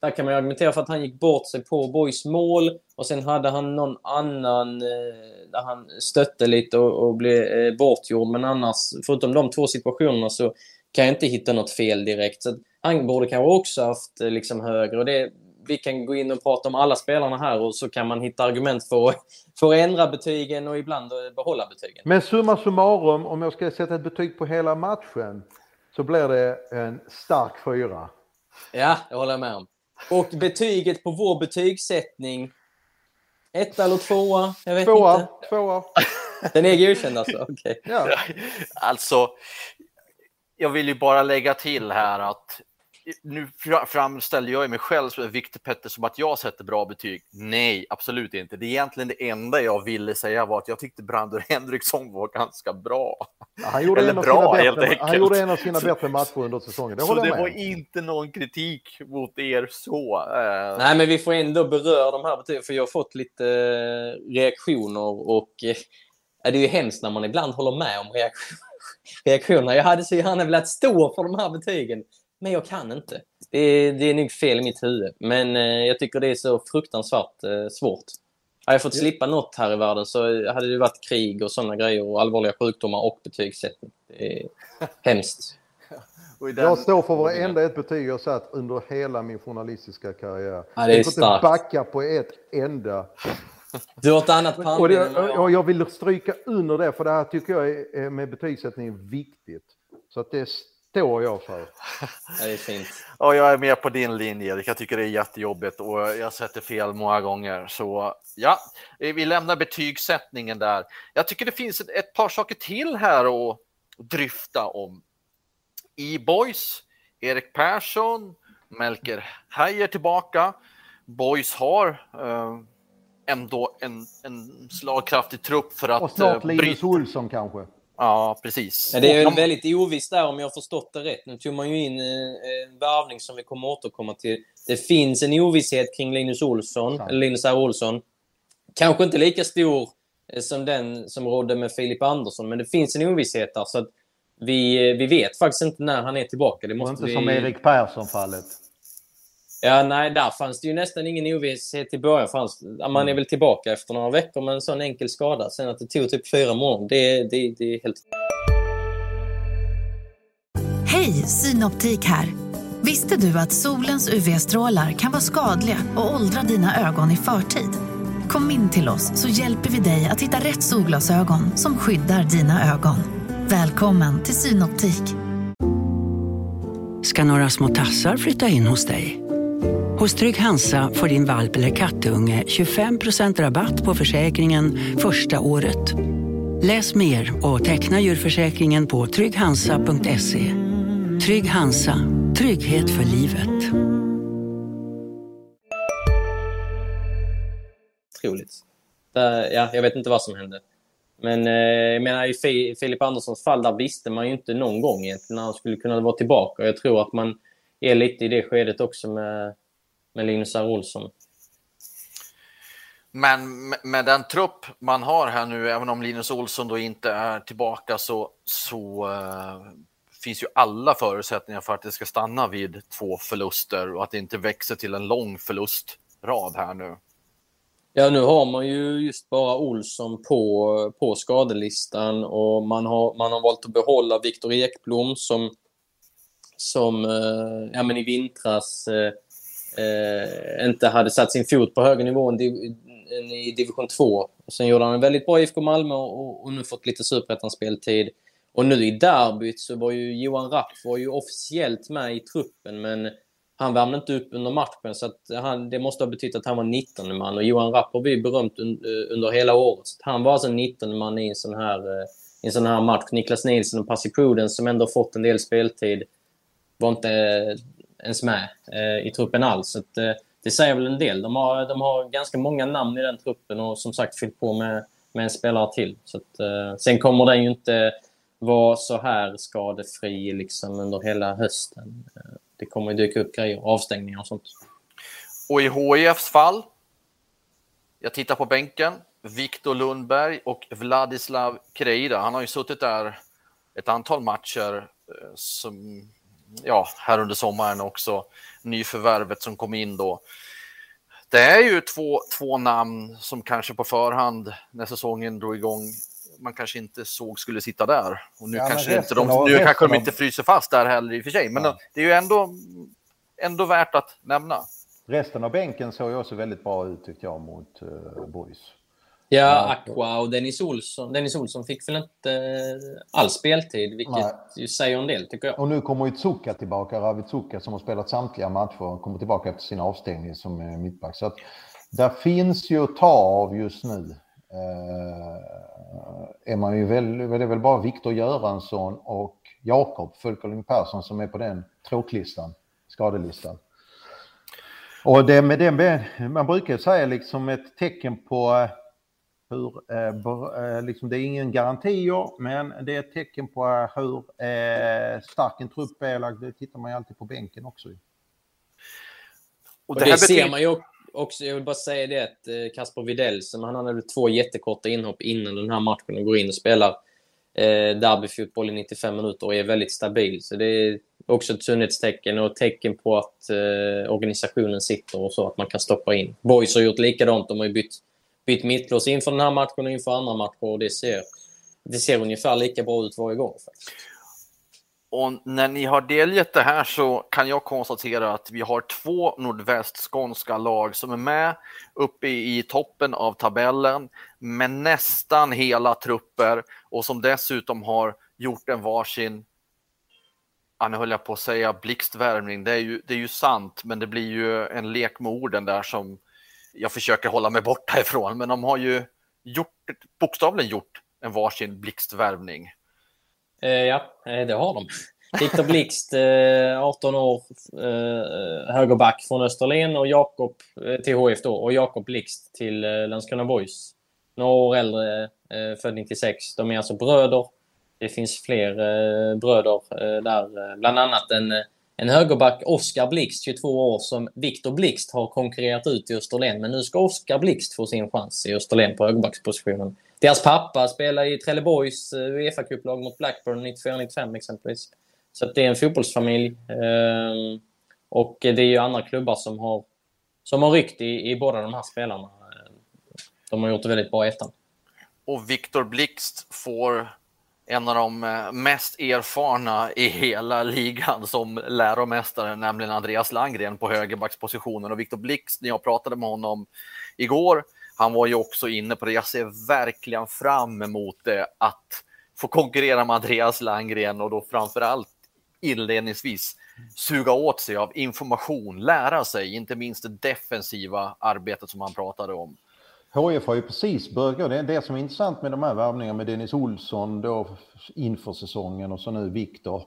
S3: där kan man argumentera för att han gick bort sig på Boys mål och sen hade han någon annan eh, där han stötte lite och, och blev eh, bortgjord. Men annars, förutom de två situationerna så kan jag inte hitta något fel direkt. Så han borde kanske också haft eh, liksom högre. Och det, vi kan gå in och prata om alla spelarna här och så kan man hitta argument för, för att ändra betygen och ibland behålla betygen.
S2: Men summa summarum, om jag ska sätta ett betyg på hela matchen så blir det en stark fyra.
S3: Ja, det håller jag med om. Och betyget på vår betygssättning? Ett eller tvåa? Jag vet
S2: tvåa,
S3: inte.
S2: Tvåa. [laughs]
S3: Den är godkänd alltså? Okay.
S1: Ja. [laughs] Alltså, jag vill ju bara lägga till här att nu framställer jag mig själv som Victor Petter som att jag sätter bra betyg. Nej, absolut inte. Det är egentligen det enda jag ville säga var att jag tyckte Brandur Henriksson var ganska bra.
S2: Ja, han, gjorde Eller bra, bättre, han gjorde en av sina bättre matcher under säsongen. Det
S1: så det var inte någon kritik mot er så.
S3: Eh. Nej, men vi får ändå beröra de här betygen, för jag har fått lite eh, reaktioner och eh, det är ju hemskt när man ibland håller med om [laughs] reaktioner. Jag hade så gärna velat stå för de här betygen men jag kan inte. Det är, det är nog fel i mitt huvud. Men eh, jag tycker det är så fruktansvärt eh, svårt. Hade jag fått slippa något här i världen så hade det varit krig och sådana grejer och allvarliga sjukdomar och betygssättning. Det är [laughs] hemskt.
S2: Jag står för varenda ett betyg jag satt under hela min journalistiska karriär.
S3: Ja, det är
S2: jag
S3: får inte
S2: backa på ett enda.
S3: Du har ett annat
S2: och, och jag vill stryka under det, för det här tycker jag är, med betygssättning är viktigt. Så att det står jag för. [laughs]
S3: Ja, det är fint.
S1: Ja, jag är med på din linje. Jag tycker det är jättejobbigt och jag sätter fel många gånger. Så ja, vi lämnar betygssättningen där. Jag tycker det finns ett par saker till här att dryfta om. E-boys, Erik Persson, Melker Heijer tillbaka. Boys har eh, ändå en, en slagkraftig trupp för att...
S2: Och snart eh, Linus Olsson kanske.
S1: Ja, precis.
S3: Ja, det är ju väldigt ovisst där om jag har förstått det rätt. Nu tog man ju in eh, en värvning som vi kommer återkomma till. Det finns en ovisshet kring Linus Olsson, eller Linus R. Olsson. Kanske inte lika stor eh, som den som rådde med Filip Andersson, men det finns en ovisshet där. Så att vi, eh, vi vet faktiskt inte när han är tillbaka. Det måste
S2: inte
S3: vi...
S2: som Erik Persson-fallet.
S3: Ja, nej, där fanns det ju nästan ingen ovisshet i början. Fanns, man är mm. väl tillbaka efter några veckor med en sån enkel skada. Sen att det tog typ fyra månader, det, det, det är helt...
S4: Hej, Synoptik här! Visste du att solens UV-strålar kan vara skadliga och åldra dina ögon i förtid? Kom in till oss så hjälper vi dig att hitta rätt solglasögon som skyddar dina ögon. Välkommen till Synoptik.
S5: Ska några små tassar flytta in hos dig? Hos Trygg Hansa får din valp eller kattunge 25% rabatt på försäkringen första året. Läs mer och teckna djurförsäkringen på trygghansa.se. Trygg Hansa, trygghet för livet.
S3: Otroligt. Ja, jag vet inte vad som hände. Men eh, jag menar, i Filip Anderssons fall där visste man ju inte någon gång egentligen när han skulle kunna vara tillbaka. Jag tror att man är lite i det skedet också med med Linus R. Olsson.
S1: Men med den trupp man har här nu, även om Linus Olsson då inte är tillbaka, så, så uh, finns ju alla förutsättningar för att det ska stanna vid två förluster och att det inte växer till en lång förlustrad här nu.
S3: Ja, nu har man ju just bara Olsson på, på skadelistan och man har, man har valt att behålla Viktor Ekblom som, som uh, ja, men i vintras uh, eh, inte hade satt sin fot på högre nivå än i division 2. sen gjorde han en väldigt bra IFK Malmö och, och nu fått lite superettan-speltid. Och nu i derbyt så var ju Johan Rapp var ju officiellt med i truppen men han värmde inte upp under matchen så att han, det måste ha betytt att han var 19 man och Johan Rapp har vi berömt un, eh, under hela året. Så han var alltså 19 man i en sån här, eh, i en sån här match. Niklas Nilsson och Pasi Pruden, som ändå fått en del speltid var inte ens med eh, i truppen alls. Så att, eh, det säger väl en del. De har, de har ganska många namn i den truppen och som sagt fyllt på med, med en spelare till. Så att, eh, sen kommer den ju inte vara så här skadefri liksom under hela hösten. Eh, det kommer ju dyka upp grejer, avstängningar och sånt.
S1: Och i HIFs fall, jag tittar på bänken, Viktor Lundberg och Vladislav Kreida. Han har ju suttit där ett antal matcher eh, som, ja, här under sommaren också. Nyförvärvet som kom in då. Det är ju två, två namn som kanske på förhand när säsongen drog igång man kanske inte såg skulle sitta där. Och nu ja, kanske, inte de, nu kanske de inte fryser fast där heller i och för sig. Men ja. det är ju ändå, ändå värt att nämna.
S2: Resten av bänken såg ju också väldigt bra ut tyckte jag mot uh, Boys.
S3: Ja, Aqua och Dennis Olsson. Dennis Olsson fick väl inte uh, all speltid, vilket Nej. säger en del tycker jag.
S2: Och nu kommer ju Tsuka tillbaka, Ravi Tsuka som har spelat samtliga matcher, kommer tillbaka efter sin avstängning som mittback. Så att där finns ju att ta av just nu. Uh, är man ju väl, det är väl bara Viktor Göransson och Jakob Fulkerling Persson som är på den tråklistan, skadelistan. Och det med den, man brukar säga liksom ett tecken på eh, hur, eh, eh, liksom det är ingen garantier, men det är ett tecken på hur eh, stark en trupp är. Det tittar man ju alltid på bänken också.
S3: Och det, och det ser man ju också. Jag vill bara säga det att Kasper Widell, som han hade två jättekorta inhopp innan den här matchen och går in och spelar eh, derbyfotboll i 95 minuter och är väldigt stabil. Så det är också ett sundhetstecken och ett tecken på att eh, organisationen sitter och så att man kan stoppa in. Boys har gjort likadant. De har ju bytt, bytt mittlås inför den här matchen och inför andra matcher och det ser, det ser ungefär lika bra ut varje gång. Faktiskt.
S1: Och när ni har delgett det här så kan jag konstatera att vi har två nordvästskånska lag som är med uppe i toppen av tabellen med nästan hela trupper och som dessutom har gjort en varsin ja, nu höll jag på att säga blixtvärmning, det är, ju, det är ju sant, men det blir ju en lek med orden där som jag försöker hålla mig borta ifrån. Men de har ju gjort, bokstavligen gjort en varsin blixtvärvning.
S3: Eh, ja, eh, det har de. Viktor Blixt, eh, 18 år, eh, högerback från Österlen och Jakob eh, till HF då och Jakob Blixt till eh, Landskrona Boys. Några år äldre, eh, född 96. De är alltså bröder det finns fler eh, bröder eh, där. Eh, bland annat en, eh, en högerback, Oskar Blixt, 22 år, som Viktor Blixt har konkurrerat ut i Österlen. Men nu ska Oskar Blixt få sin chans i Österlen på högerbackspositionen. Deras pappa spelar i Trelleborgs eh, Uefa-cuplag mot Blackburn 94-95 exempelvis. Så det är en fotbollsfamilj. Eh, och det är ju andra klubbar som har, som har ryckt i, i båda de här spelarna. Eh, de har gjort det väldigt bra i ettan.
S1: Och Viktor Blixt får en av de eh, mest erfarna i hela ligan som läromästare, nämligen Andreas Landgren på högerbackspositionen. Och Viktor Blix, när jag pratade med honom igår, han var ju också inne på det. Jag ser verkligen fram emot det, att få konkurrera med Andreas Landgren och då framför allt inledningsvis suga åt sig av information, lära sig, inte minst det defensiva arbetet som han pratade om.
S2: HIF har ju precis börjat gå. Det är det som är intressant med de här värvningarna med Dennis Olsson då inför säsongen och så nu Viktor.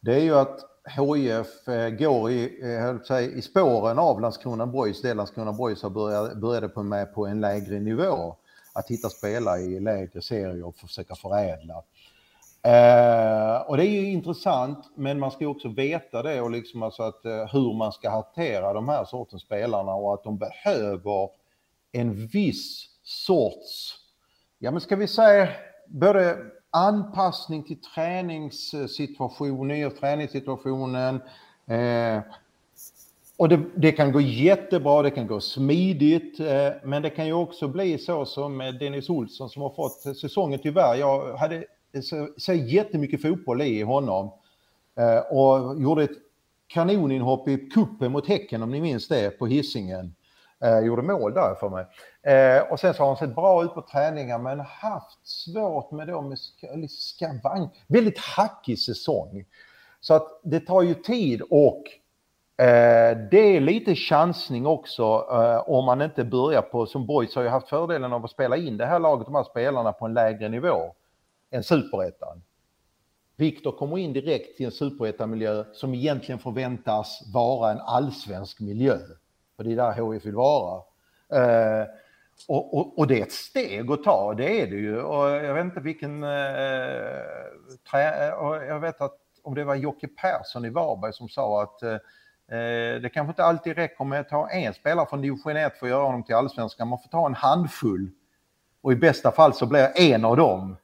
S2: Det är ju att HIF eh, går i, eh, säga, i spåren av Landskrona Boys, det Landskrona Boys har börjat, började på med på en lägre nivå. Att hitta spelare i lägre serier och försöka förädla. Eh, och det är ju intressant, men man ska också veta det och liksom alltså att, eh, hur man ska hantera de här sortens spelarna och att de behöver en viss sorts, ja men ska vi säga, både anpassning till träningssituationen, nya träningssituationen. Eh, och det, det, kan gå jättebra, det kan gå smidigt, eh, men det kan ju också bli så som Dennis Olsson som har fått säsongen tyvärr. Jag hade eh, så, så jättemycket fotboll i honom eh, och gjorde ett kanoninhopp i kuppen mot Häcken om ni minns det på hissingen Eh, gjorde mål där för mig. Eh, och sen så har han sett bra ut på träningar men haft svårt med då med skavang. Väldigt hackig säsong. Så att det tar ju tid och eh, det är lite chansning också eh, om man inte börjar på, som Boys har ju haft fördelen av att spela in det här laget, de här spelarna på en lägre nivå än superettan. Viktor kommer in direkt till en superettan-miljö som egentligen förväntas vara en allsvensk miljö. För det är där HIF vill vara. Eh, och, och, och, det är ett steg att ta, det är det ju. Och jag vet inte vilken... Eh, trä, eh, och jag vet att om det var Jocke Persson i Varberg som sa att eh, eh det kanske inte alltid räcker med att ta en spelare från division 1 för att göra honom till allsvenskan. Man får ta en handfull Och i bästa fall så blir en av dem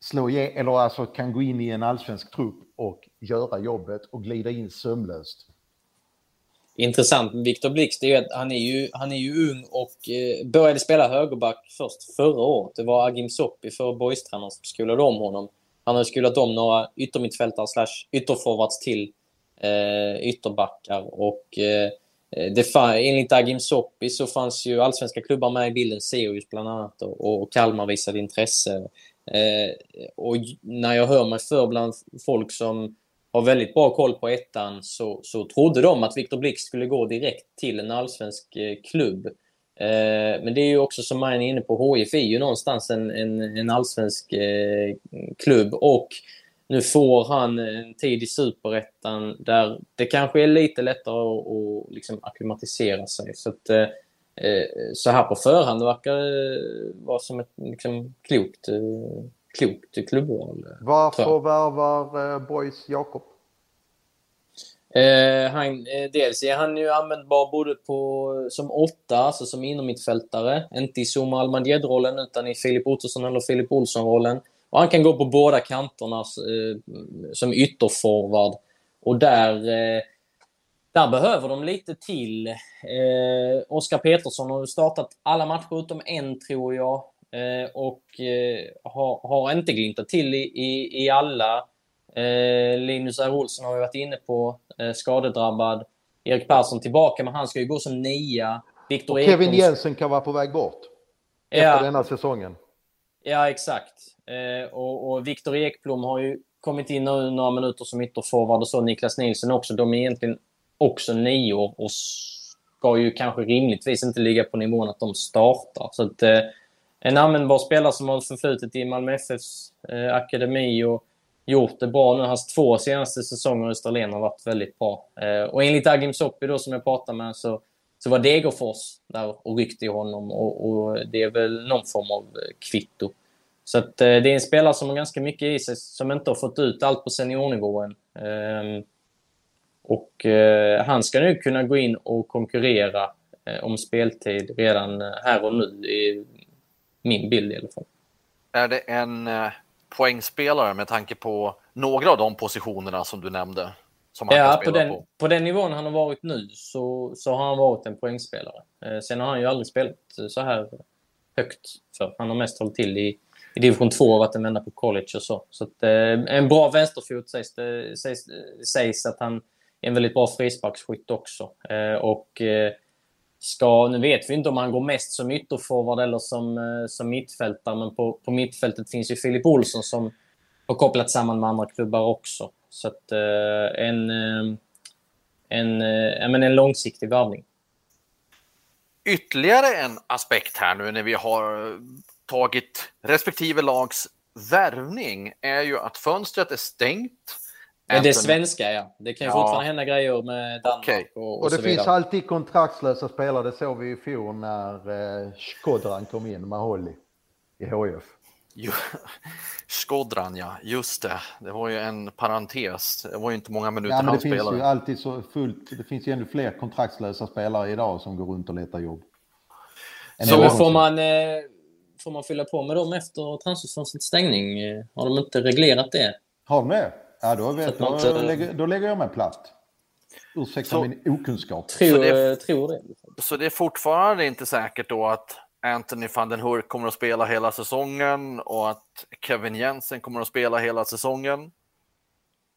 S2: slå eller alltså kan gå in i en allsvensk trupp och göra jobbet och glida in sömlöst.
S3: Intressant med Viktor Blixt är att han är ju, han är ju ung och eh, började spela högerback först förra året. Det var Agim Soppi för boystränaren som skolade om honom. Han har skolat om några yttermittfältare slash ytterforwards till eh, ytterbackar och eh, det enligt Agim Soppi så fanns ju allsvenska klubbar med i bilden, Sirius bland annat och, och Kalmar visade intresse. Eh, och när jag hör mig för bland folk som har väldigt bra koll på ettan så, så trodde de att Viktor Blixt skulle gå direkt till en allsvensk eh, klubb. Eh, men det är ju också som man är inne på, HIF är ju någonstans en, en, en allsvensk eh, klubb och nu får han en tid i superettan där det kanske är lite lättare att, att liksom acklimatisera sig. Så, att, eh, eh, så här på förhand verkar det vara som ett liksom, klokt, eh, klokt klubbval.
S2: Varför värvar eh, Boys Jakob?
S3: Eh, han, eh, dels är han ju användbar både på, som åtta, alltså som innermittfältare. Inte i Zuma Almandjed-rollen utan i Filip Ottosson eller Filip Olsson-rollen. Och han kan gå på båda kanterna eh, som ytterforward. Och där, eh, där behöver de lite till. Eh, Oskar Petersson har startat alla matcher utom en, tror jag. Eh, och eh, har, har inte glimtat till i, i, i alla. Eh, Linus R. Olsson har vi varit inne på, skadedrabbad. Erik Persson tillbaka, men han ska ju gå som nia.
S2: Victor och Kevin Ekholm... Jensen kan vara på väg bort. Efter ja. denna säsongen.
S3: Ja, exakt. och, och Viktor Ekblom har ju kommit in nu några minuter som ytterforward och så. Niklas Nilsson också. De är egentligen också nior och ska ju kanske rimligtvis inte ligga på nivån att de startar. Så att, en användbar spelare som har förflutit i Malmö FFs eh, akademi och gjort det bra nu. Hans två senaste säsonger i Österlen har varit väldigt bra. Eh, och enligt Agim Soppi då, som jag pratade med så, så var Degerfors där och ryckte i honom och, och det är väl någon form av eh, kvitto. Så att, eh, det är en spelare som har ganska mycket i sig, som inte har fått ut allt på seniornivån. Eh, och eh, han ska nu kunna gå in och konkurrera eh, om speltid redan eh, här och nu min bild i alla fall.
S1: Är det en eh, poängspelare med tanke på några av de positionerna som du nämnde? Som han
S3: ja, på den, på? på den nivån han har varit nu så, så har han varit en poängspelare. Eh, sen har han ju aldrig spelat så här högt för Han har mest hållit till i, i division 2 och varit en vända på college och så. Så att, eh, en bra vänsterfot sägs det sägs, sägs att han är en väldigt bra frisparksskytt också. Eh, och eh, ska, nu vet vi inte om han går mest som ytterforward eller som, eh, som mittfältare, men på, på mittfältet finns ju Filip Olsson som har kopplat samman med andra klubbar också. Så att eh, en, eh, en, eh, en, en långsiktig värvning.
S1: Ytterligare en aspekt här nu när vi har tagit respektive lags värvning är ju att fönstret är stängt
S3: men det är svenska, ja. Det kan ju ja. fortfarande hända grejer med Danmark okay. och, och,
S2: och det
S3: så
S2: finns vidare. alltid kontraktslösa spelare. Det såg vi i fjol när eh, Skodran kom in med Holly i HF.
S1: Skodran, [laughs] ja. Just det. Det var ju en parentes. Det var ju inte många minuter
S2: ja,
S1: men
S2: det finns spelade. ju alltid så fullt. Det finns ju ännu fler kontraktslösa spelare idag som går runt och letar jobb.
S3: Så får man, eh, får man fylla på med dem efter transferfönstrets stängning? Har de inte reglerat det?
S2: Har de det? Ja, då, vet, då, inte... lägger, då lägger jag mig platt. Ursäkta så, min okunskap.
S3: Tror, så det, tror det.
S1: Så det är fortfarande inte säkert då att Anthony van den Hurk kommer att spela hela säsongen och att Kevin Jensen kommer att spela hela säsongen?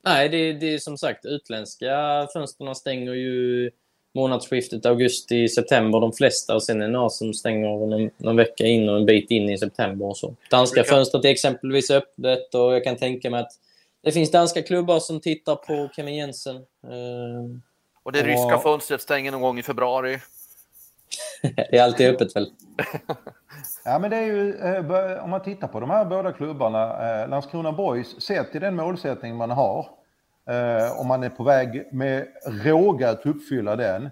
S3: Nej, det, det är som sagt utländska fönstren stänger ju månadsskiftet augusti-september de flesta och sen är det några som stänger någon, någon vecka in och en bit in i september och så. Danska fönstret är exempelvis öppet och jag kan tänka mig att det finns danska klubbar som tittar på Kevin Jensen. Eh,
S1: och det och... ryska fönstret stänger någon gång i februari. [laughs]
S3: det är alltid öppet väl? [laughs]
S2: ja, men det är ju, eh, om man tittar på de här båda klubbarna, eh, Landskrona Boys, sett till den målsättning man har, om man är på väg med råga att uppfylla den,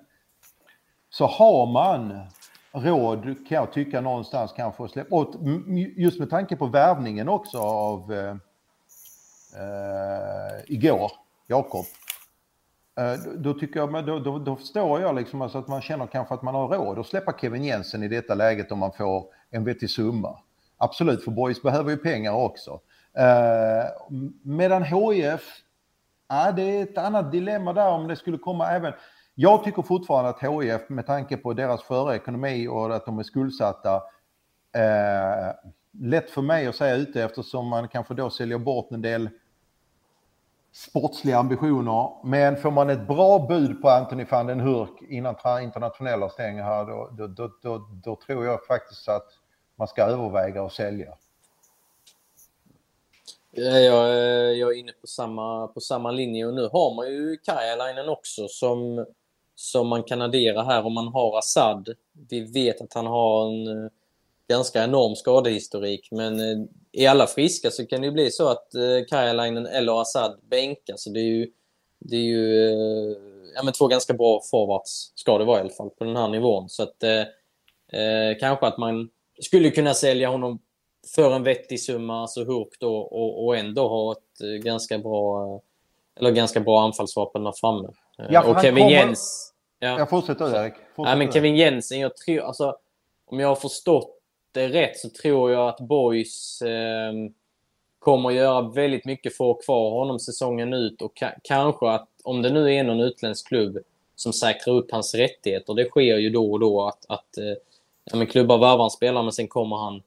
S2: så har man råd, kan jag tycka någonstans kanske, att släppa, och just med tanke på värvningen också av eh, igår, Jakob, Eh, då, tycker jag, då, då, då förstår jag liksom alltså att man känner kanske att man har råd att släppa Kevin Jensen i detta läget om man får en vettig summa. Absolut, för Boys behöver ju pengar också. Eh, medan HIF, ja, det är ett annat dilemma där om det skulle komma även... Jag tycker fortfarande att HIF med tanke på deras förra ekonomi och att de är skuldsatta, eh, lätt för mig att säga ute eftersom man kanske då säljer bort en del sportsliga ambitioner. Men får man ett bra bud på Anthony van den Hurk innan internationella stänger här, då, då, då, då, då tror jag faktiskt att man ska överväga att sälja.
S3: Jag, eh, jag är inne på samma, på samma linje och nu har man ju Kajalainen också som, som man kan addera här om man har Assad. Vi vet att han har en eh, ganska enorm skadehistorik men eh, är alla friska så kan det ju bli så att eh, Kajalainen eller Assad bänkas. Det är ju, det är ju eh, ja, men två ganska bra forwards, ska det vara i alla fall, på den här nivån. Så att eh, eh kanske att man skulle kunna sälja honom för en vettig summa, alltså Hurk då, och, och ändå ha ett eh, ganska bra, eller ganska bra anfallsvapen där framme.
S2: Ja, och Kevin kommer... Jens... Ja. Jag fortsätter Erik.
S3: Fortsätter. Ja, men Kevin Jensen, jag tror, alltså, om jag har förstått det rätt så tror jag att Boys eh, kommer att göra väldigt mycket för att ha kvar honom säsongen ut och ka kanske att om det nu är någon utländsk klubb som säkrar upp hans rättigheter, det sker ju då och då att, att eh, ja, men klubbar värvar en spelare men sen kommer han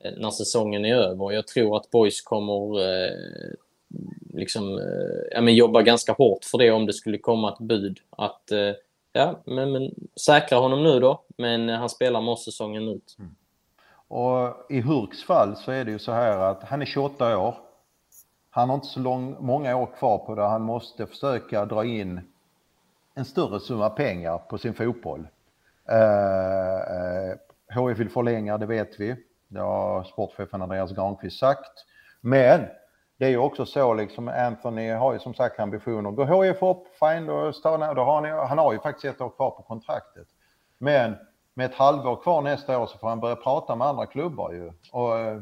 S3: eh, när säsongen är över. Jag tror att Boys kommer eh, liksom, eh, ja, men jobba ganska hårt för det om det skulle komma ett bud. Att eh, ja, men, men säkra honom nu då, men han spelar med oss säsongen ut. Mm.
S2: Och i Hurks fall så är det ju så här att han är 28 år. Han har inte så lång, många år kvar på det. Han måste försöka dra in en större summa pengar på sin fotboll. Eh, eh HF vill förlänga, det vet vi. Det har sportchefen Andreas Granqvist sagt. Men det är ju också så liksom, Anthony har ju som sagt ambitioner. Går HIF upp, fine, då, stannar, då har han, han har ju faktiskt ett år kvar på kontraktet. Men med ett halvår kvar nästa år så får han börja prata med andra klubbar ju. Och, eh,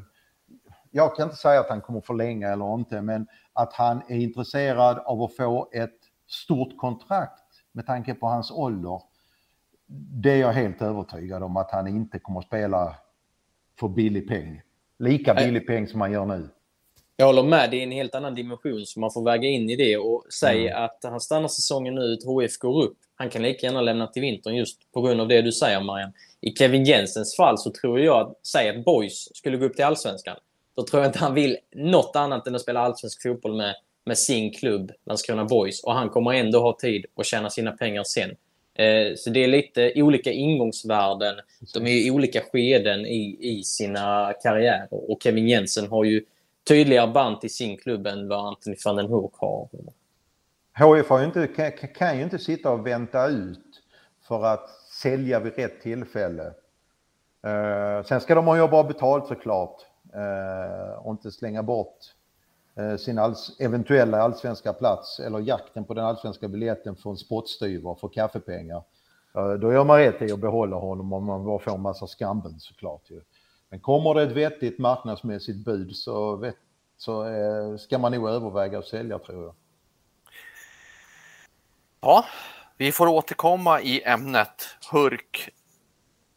S2: jag kan inte säga att han kommer förlänga eller inte, men att han är intresserad av att få ett stort kontrakt med tanke på hans ålder. Det är jag helt övertygad om att han inte kommer spela för billig peng. Lika billig peng som han gör nu.
S3: Jag håller med, det är en helt annan dimension som man får väga in i det och säga mm. att han stannar säsongen ut, HF går upp. Han kan lika gärna lämna till vintern just på grund av det du säger Marian. I Kevin Jensens fall så tror jag, att, säg att Boys skulle gå upp till Allsvenskan. Då tror jag inte han vill något annat än att spela allsvensk fotboll med, med sin klubb, Landskrona Boys. Och han kommer ändå ha tid att tjäna sina pengar sen. Eh, så det är lite olika ingångsvärden. De är i olika skeden i, i sina karriärer. Och Kevin Jensen har ju tydligare band till sin klubb än vad Anthony van den Hoek har.
S2: HIF har ju inte, kan, kan ju inte sitta och vänta ut för att sälja vid rätt tillfälle. Uh, sen ska de ha ju bra betalt såklart uh, och inte slänga bort uh, sin alls, eventuella allsvenska plats eller jakten på den allsvenska biljetten för en spottstyver för kaffepengar. Då gör man rätt i att behålla honom om man bara får en massa skamben såklart. Ju. Men kommer det ett vettigt marknadsmässigt bud så, vet, så ska man nog överväga att sälja tror jag.
S1: Ja, vi får återkomma i ämnet Hurk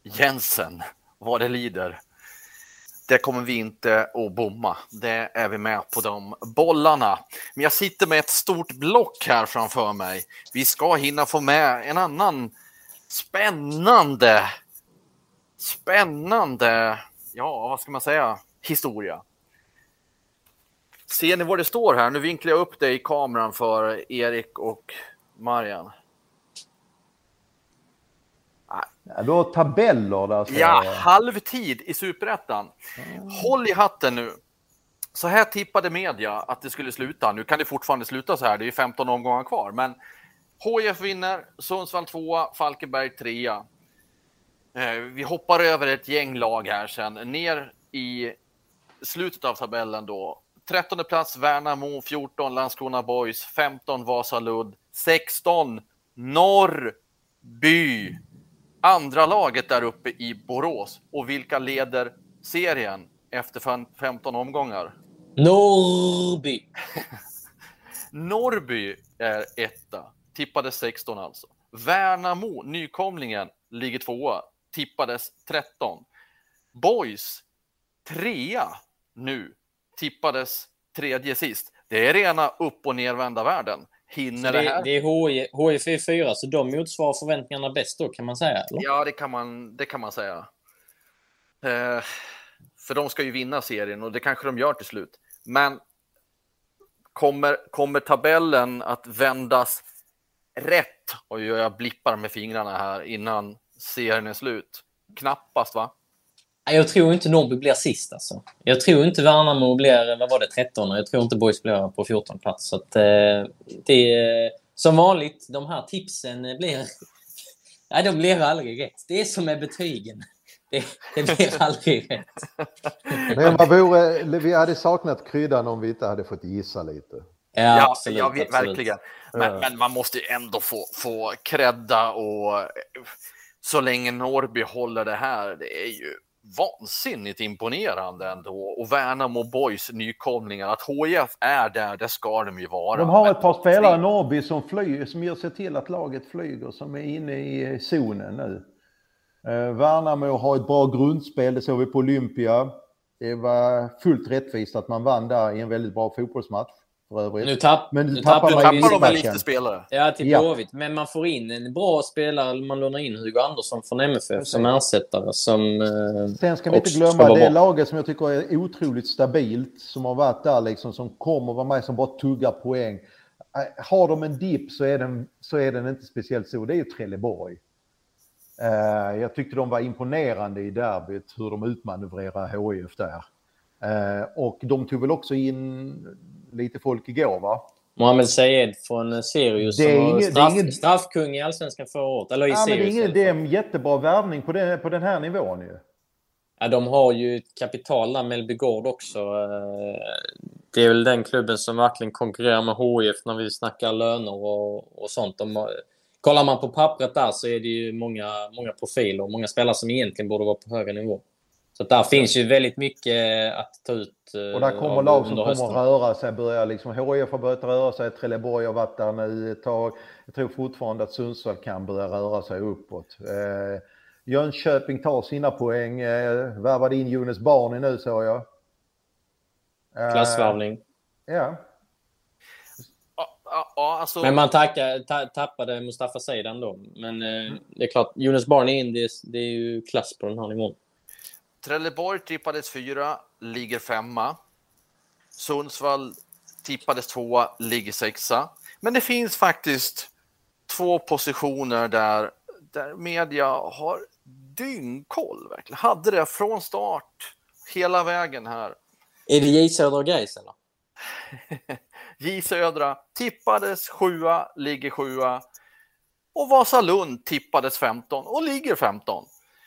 S1: Jensen, vad det lider. Det kommer vi inte att bomma. Det är vi med på de bollarna. Men jag sitter med ett stort block här framför mig. Vi ska hinna få med en annan spännande, spännande ja, vad ska man säga, historia. Ser ni vad det står här? Nu vinklar jag upp det i kameran för Erik och Marian.
S2: Ja, du har tabeller där.
S1: Ja, halvtid i superettan. Mm. Håll i hatten nu. Så här tippade media att det skulle sluta. Nu kan det fortfarande sluta så här. Det är 15 omgångar kvar, men HIF vinner, Sundsvall 2, Falkenberg 3. Eh, vi hoppar över ett gäng lag här sen, ner i slutet av tabellen då. 13 plats Värnamo, 14 Landskrona Boys, 15 Vasalund, 16 Norrby. Andra laget där uppe i Borås. Och vilka leder serien efter 15 omgångar?
S3: Norrby! [laughs]
S1: Norrby är etta. tippades 16 alltså. Värnamo, nykomlingen, ligger tvåa, tippades 13. Boys, trea nu, tippades tredje sist. Det är rena upp och nervända världen. Hinner
S3: det,
S1: det, här?
S3: det är HIF är fyra, så de motsvarar förväntningarna bäst då, kan man säga? Eller?
S1: Ja, det kan man, det kan man säga. Eh, för de ska ju vinna serien och det kanske de gör till slut. Men kommer, kommer tabellen att vändas rätt? Och jag blippar med fingrarna här innan serien är slut. Knappast, va?
S3: Jag tror inte Norrby blir sist alltså. Jag tror inte Värnamo blir, vad var det, 13 Jag tror inte Boys blir på 14 plats. Så att, eh, det är som vanligt, de här tipsen blir... [laughs] Nej, de blir aldrig rätt. Det är som med betygen. Det, det blir [laughs] aldrig rätt.
S2: Men vad vore, vi hade saknat kryddan om vi inte hade fått gissa lite.
S3: Ja,
S1: Ja,
S3: absolut,
S1: ja
S3: absolut.
S1: verkligen. Men,
S2: Ja.
S1: men man måste ju ändå få, få credda och så länge Norrby håller det här, det är ju vansinnigt imponerande ändå. Och Värnamo Boys nykomlingar, att HIF är där, det ska de ju vara.
S2: De har ett par spelare i Norrby som, flyger, som gör sig till att laget flyger, som är inne i zonen nu. Eh, Värnamo har ett bra grundspel, det såg vi på Olympia. Det var fullt rättvist att man vann där i en väldigt bra fotbollsmatch för övrigt.
S3: Nu, tapp,
S2: Men
S3: nu
S2: tappar
S3: tappar
S2: man
S3: man
S2: ju
S1: Tappar de väl lite spelare?
S3: Ja, till
S2: Ja.
S3: Blåvitt. Men man får in en bra spelare. Man lånar in Hugo Andersson från MFF som ersättare. Som, eh,
S2: Sen ska vi inte glömma det laget som jag tycker är otroligt stabilt, som har varit där liksom, som kommer vara med, som bara tuggar poäng. Eh, Har de en dipp så är den, så är den inte speciellt stor. Det är ju Trelleborg. Eh, Jag tyckte de var imponerande i derbyt, hur de utmanövrerar HIF där. Och de tog väl också in lite folk igår, va?
S3: Mohamed Sayed från Sirius
S2: Det är
S3: som var
S2: inget- det är
S3: straff,
S2: inget-
S3: straffkung i Allsvenskan förra året. Eller i
S2: Ja, men det, är
S3: Sirius.
S2: ingen, det är en jättebra värvning på den, på den här nivån ju.
S3: Ja, de har ju ett kapital där, Mellby Gård också. Eh, Det är väl den klubben som verkligen konkurrerar med HIF när vi snackar löner och, och sånt. De, kollar man på pappret där så är det ju många, många profiler och många spelare som egentligen borde vara på högre nivå. Så att där finns ju väldigt mycket att ta ut eh,
S2: Och där kommer
S3: av
S2: lag som kommer röra sig, börja liksom, HIF har börjat röra sig, Trelleborg har varit där nu ett tag. Jag tror fortfarande att Sundsvall kan börja röra sig uppåt. Eh, Jönköping tar sina poäng, eh, värvade in Jonas Barney nu såg jag. Eh,
S3: Klassvärvning.
S2: Ja,
S1: Ja, alltså,
S3: Men man tackar, ta, tappade Mustafa Seidan då. Men eh, det är klart, Jonas det, är- det är ju klass på den här nivån.
S1: Trelleborg tippades fyra, ligger femma. Sundsvall tippades tvåa, ligger sexa. Men det finns faktiskt två positioner där, där media har dyngkoll. Verkligen. Hade det från start hela vägen här.
S3: Är det J Södra och Gais eller? [laughs]
S1: J Södra tippades sjua, ligger sjua. Och Vasalund tippades 15 och ligger 15.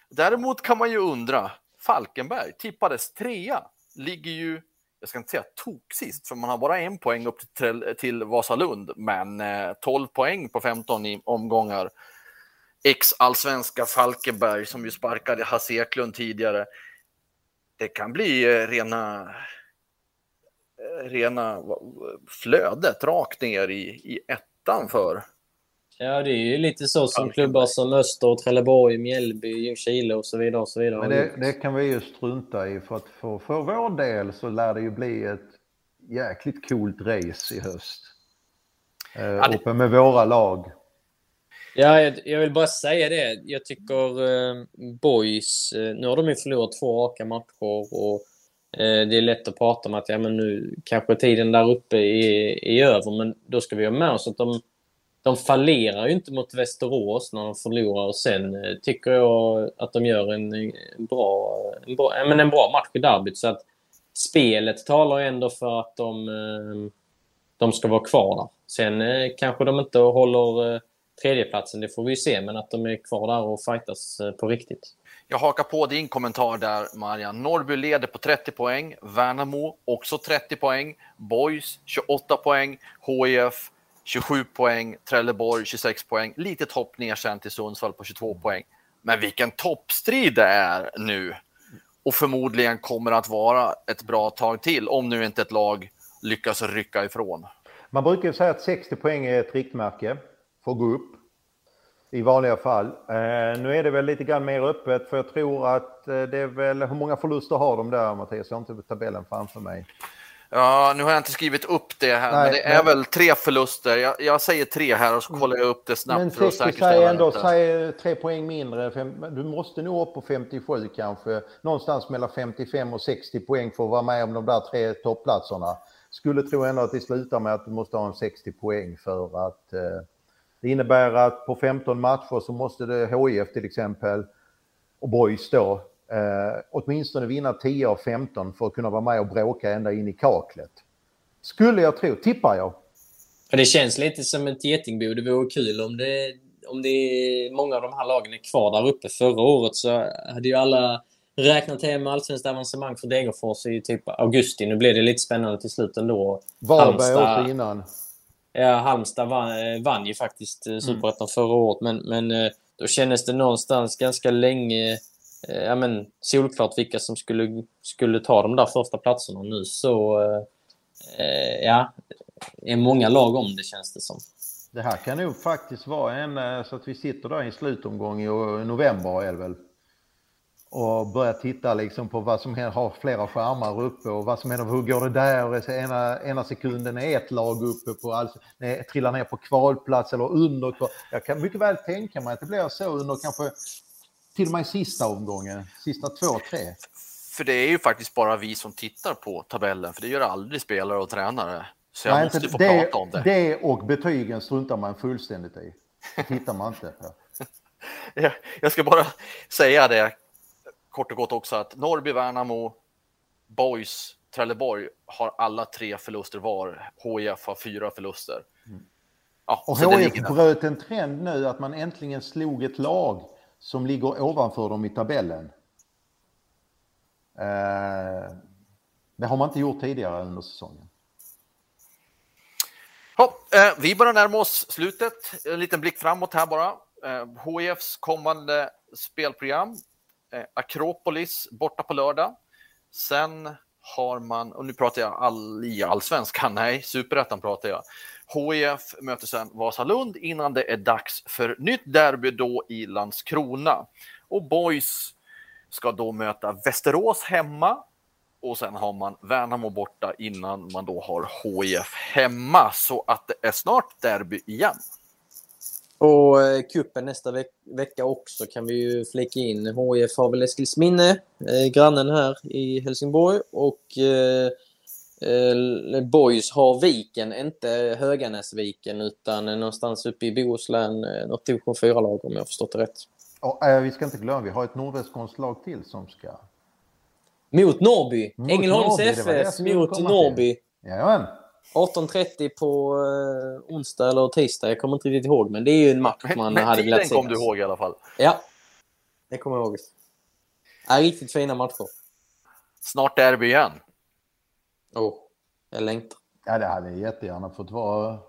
S1: Däremot kan man ju undra, Falkenberg tippades trea, ligger ju, jag ska inte säga tok sist, för man har bara en poäng upp till, till Vasalund, men eh, 12 poäng på 15 i omgångar. Ex-allsvenska Falkenberg som ju sparkade Hasse Eklund tidigare. Det kan bli eh, rena eh, rena flödet rakt ner i, i ettan för.
S3: Ja, det är ju lite så som klubbar som Öster, Trelleborg, Mjällby, Ljungskile och så vidare. Och så vidare.
S2: men det, det kan vi ju strunta i för att för, för vår del så lär det ju bli ett jäkligt coolt race i höst. Eh,
S1: det-
S2: Uppe med våra lag.
S3: Ja, jag, jag vill bara säga det. Jag tycker eh, Boys, eh, nu har de ju förlorat två raka matcher och eh, det är lätt att prata om att ja, men nu kanske tiden där uppe är, är över, men då ska vi ha med oss att de, de fallerar ju inte mot Västerås när de förlorar och sen eh, tycker jag att de gör en, bra, en, bra, men en bra match i derbyt. Så att spelet talar ju ändå för att de, eh, de ska vara kvar där. Sen eh, kanske de inte håller tredjeplatsen, det får vi ju se, men att de är kvar där och fightas på riktigt.
S1: Jag hakar på din kommentar där, Marian. Norrby leder på 30 poäng. Värnamo också 30 poäng. Boys 28 poäng. HIF 27 poäng. Trelleborg 26 poäng. Litet hopp ner sen till Sundsvall på 22 poäng. Men vilken toppstrid det är nu. Och förmodligen kommer att vara ett bra tag till om nu inte ett lag lyckas rycka ifrån.
S2: Man brukar säga att 60 poäng är ett riktmärke får gå upp i vanliga fall. Eh, nu är det väl lite grann mer öppet för jag tror att eh, det är väl, hur många förluster har de där Mattias? Jag har inte tabellen framför mig.
S1: Ja, nu har jag inte skrivit upp det här, Nej, men det är men... väl tre förluster. Jag, jag, säger tre här och så kollar jag upp det snabbt men för att säkerställa.
S2: Men ändå, säg tre poäng mindre. Du måste nog upp på 57 kanske. Någonstans mellan 55 och 60 poäng för att vara med om de där tre toppplatserna. Skulle tro ändå att det slutar med att du måste ha en 60 poäng för att eh, det innebär att på 15 matcher så måste det HIF till exempel och Boys då eh, åtminstone vinna 10 av 15 för att kunna vara med och bråka ända in i kaklet. Skulle jag tro, tippar jag.
S3: Det känns lite som ett getingbo. Det vore kul om det, om det många av de här lagen är kvar där uppe. Förra året så hade ju alla räknat hem allsvenskt avancemang för Degerfors i typ augusti. Nu blev det lite spännande till slut ändå.
S2: Varberg också innan.
S3: Ja, Halmstad vann, vann ju faktiskt eh, Superettan mm. förra året, men, men eh, då kändes det någonstans ganska länge eh, Eh, ja, men, solklart vilka som skulle, skulle ta de där första platserna. Nu så eh, ja, är många lag om det känns det som.
S2: Det här kan nog faktiskt vara en eh, så att vi sitter där i en slutomgång i eh, november är det väl? och börjar titta liksom på vad som händer, har flera skärmar uppe och vad som händer, hur går det där? Och ena, ena sekunden är ett lag uppe på, alltså, nej, trillar ner på kvalplats eller under. Jag kan mycket väl tänka mig att det blir så under kanske till och med sista omgången, sista två, tre.
S1: För det är ju faktiskt bara vi som tittar på tabellen, för det gör aldrig spelare och tränare. Så jag
S2: Nej,
S1: måste få det, prata om det.
S2: Det och betygen struntar man fullständigt i. Det tittar man inte på. [laughs]
S1: jag ska bara säga det kort och gott också att Norrby, Värnamo, Boys, Trelleborg har alla tre förluster var. HIF har fyra förluster. Mm.
S2: Ja, och HIF bröt en trend nu att man äntligen slog ett lag som ligger ovanför dem i tabellen. Eh, det har man inte gjort tidigare under säsongen.
S1: Ja, eh, vi börjar närma oss slutet. En liten blick framåt här bara. Eh, HIFs kommande spelprogram Eh, Akropolis borta på lördag. Sen har man, och nu pratar jag all, i allsvenskan, nej, superettan pratar jag. HIF möter sen Vasalund innan det är dags för nytt derby då i Landskrona. Och Boys ska då möta Västerås hemma och sen har man Värnamo borta innan man då har HIF hemma. Så att det är snart derby igen.
S3: Och eh, kuppen nästa veck vecka också kan vi ju flika in. HIF har väl Eskilsminne, eh, grannen här i Helsingborg. Och eh, Boys har Viken, inte Höganäsviken utan någonstans uppe i Bohuslän. Eh, något division 4-lag om jag har förstått det rätt.
S2: Och, äh, vi ska inte glömma, vi har ett nordvästskånskt lag till som ska...
S3: Mot Norrby! Mot Ängelholms FF mot Norrby.
S2: Jajamän.
S3: 18.30 på eh, onsdag eller tisdag. Jag kommer inte riktigt ihåg, men det är ju en match man men, hade velat
S1: se. kom du ihåg i alla fall.
S3: Ja, det kommer jag ihåg. Ja, riktigt fina matcher.
S1: Snart derby igen.
S3: Oh, jag längtar.
S2: Ja, det hade jättegärna fått vara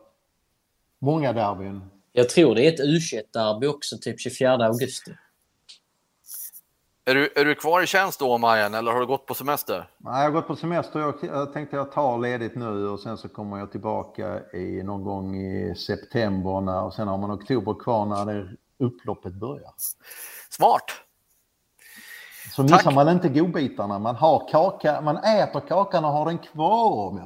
S2: många derbyn.
S3: Jag tror det är ett u derby också, typ 24 augusti.
S1: Är du, är du kvar i tjänst då, Majen, eller har du gått på semester?
S2: Nej, jag har gått på semester. Jag, jag tänkte jag tar ledigt nu och sen så kommer jag tillbaka i någon gång i september när, och sen har man oktober kvar när det upploppet börjar.
S1: Smart!
S2: Så missar Tack. man inte godbitarna. Man, har kaka, man äter kakan och har den kvar.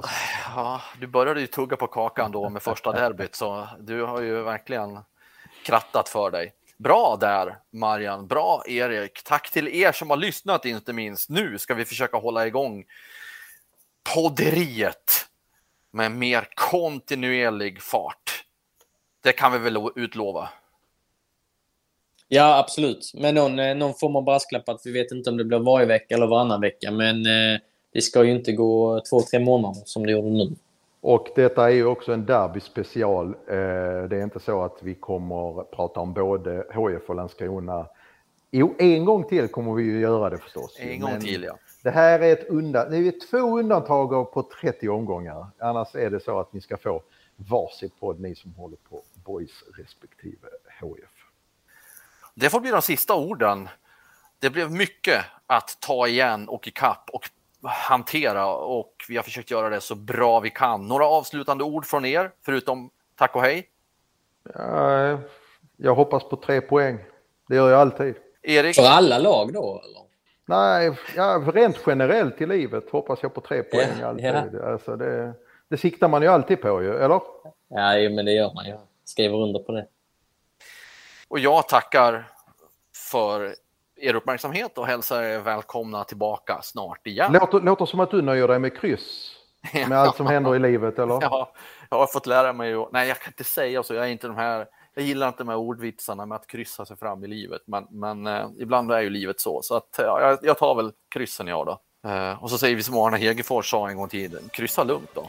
S1: Ja, du började ju tugga på kakan då med första derbyt, så du har ju verkligen krattat för dig. Bra där, Marian. Bra, Erik. Tack till er som har lyssnat, inte minst. Nu ska vi försöka hålla igång podderiet med mer kontinuerlig fart. Det kan vi väl utlova?
S3: Ja, absolut. Med någon, eh, någon form av brasklapp att vi vet inte om det blir varje vecka eller varannan vecka. Men eh, det ska ju inte gå två, tre månader som det gjorde nu.
S2: Och detta är ju också en derby special. Eh, det är inte så att vi kommer prata om både HIF och Landskrona. Jo, en gång till kommer vi ju göra det förstås.
S1: En gång Men till, ja.
S2: Det här är, ett undan, det är två undantag på 30 omgångar. Annars är det så att ni ska få varsin podd, ni som håller på Boys respektive HIF.
S1: Det får bli de sista orden. Det blev mycket att ta igen och ikapp och hantera och vi har försökt göra det så bra vi kan. Några avslutande ord från er, förutom tack och hej?
S2: Ja, jag hoppas på tre poäng. Det gör jag alltid.
S1: Erik?
S3: För alla lag då? Eller?
S2: Nej, ja, rent generellt i livet hoppas jag på tre poäng
S3: Ja,
S2: alltid.
S3: ja.
S2: Alltså det, det siktar man ju alltid på ju, eller?
S3: Ja, men det gör man ju. Skriver under på det.
S1: Och jag tackar för er uppmärksamhet och hälsar er välkomna tillbaka snart igen.
S2: Låter, låter som att du nöjer dig med kryss med allt som händer i livet, eller? [laughs]
S1: Ja, jag har fått lära mig att, nej jag kan inte säga så, jag är inte de här, jag gillar inte de här ordvitsarna med att kryssa sig fram i livet, men, men eh, ibland är ju livet så, så att ja, jag, tar väl kryssen jag då. Eh, och så säger vi som Arne Hegerfors sa en gång i tiden, kryssa lugnt då.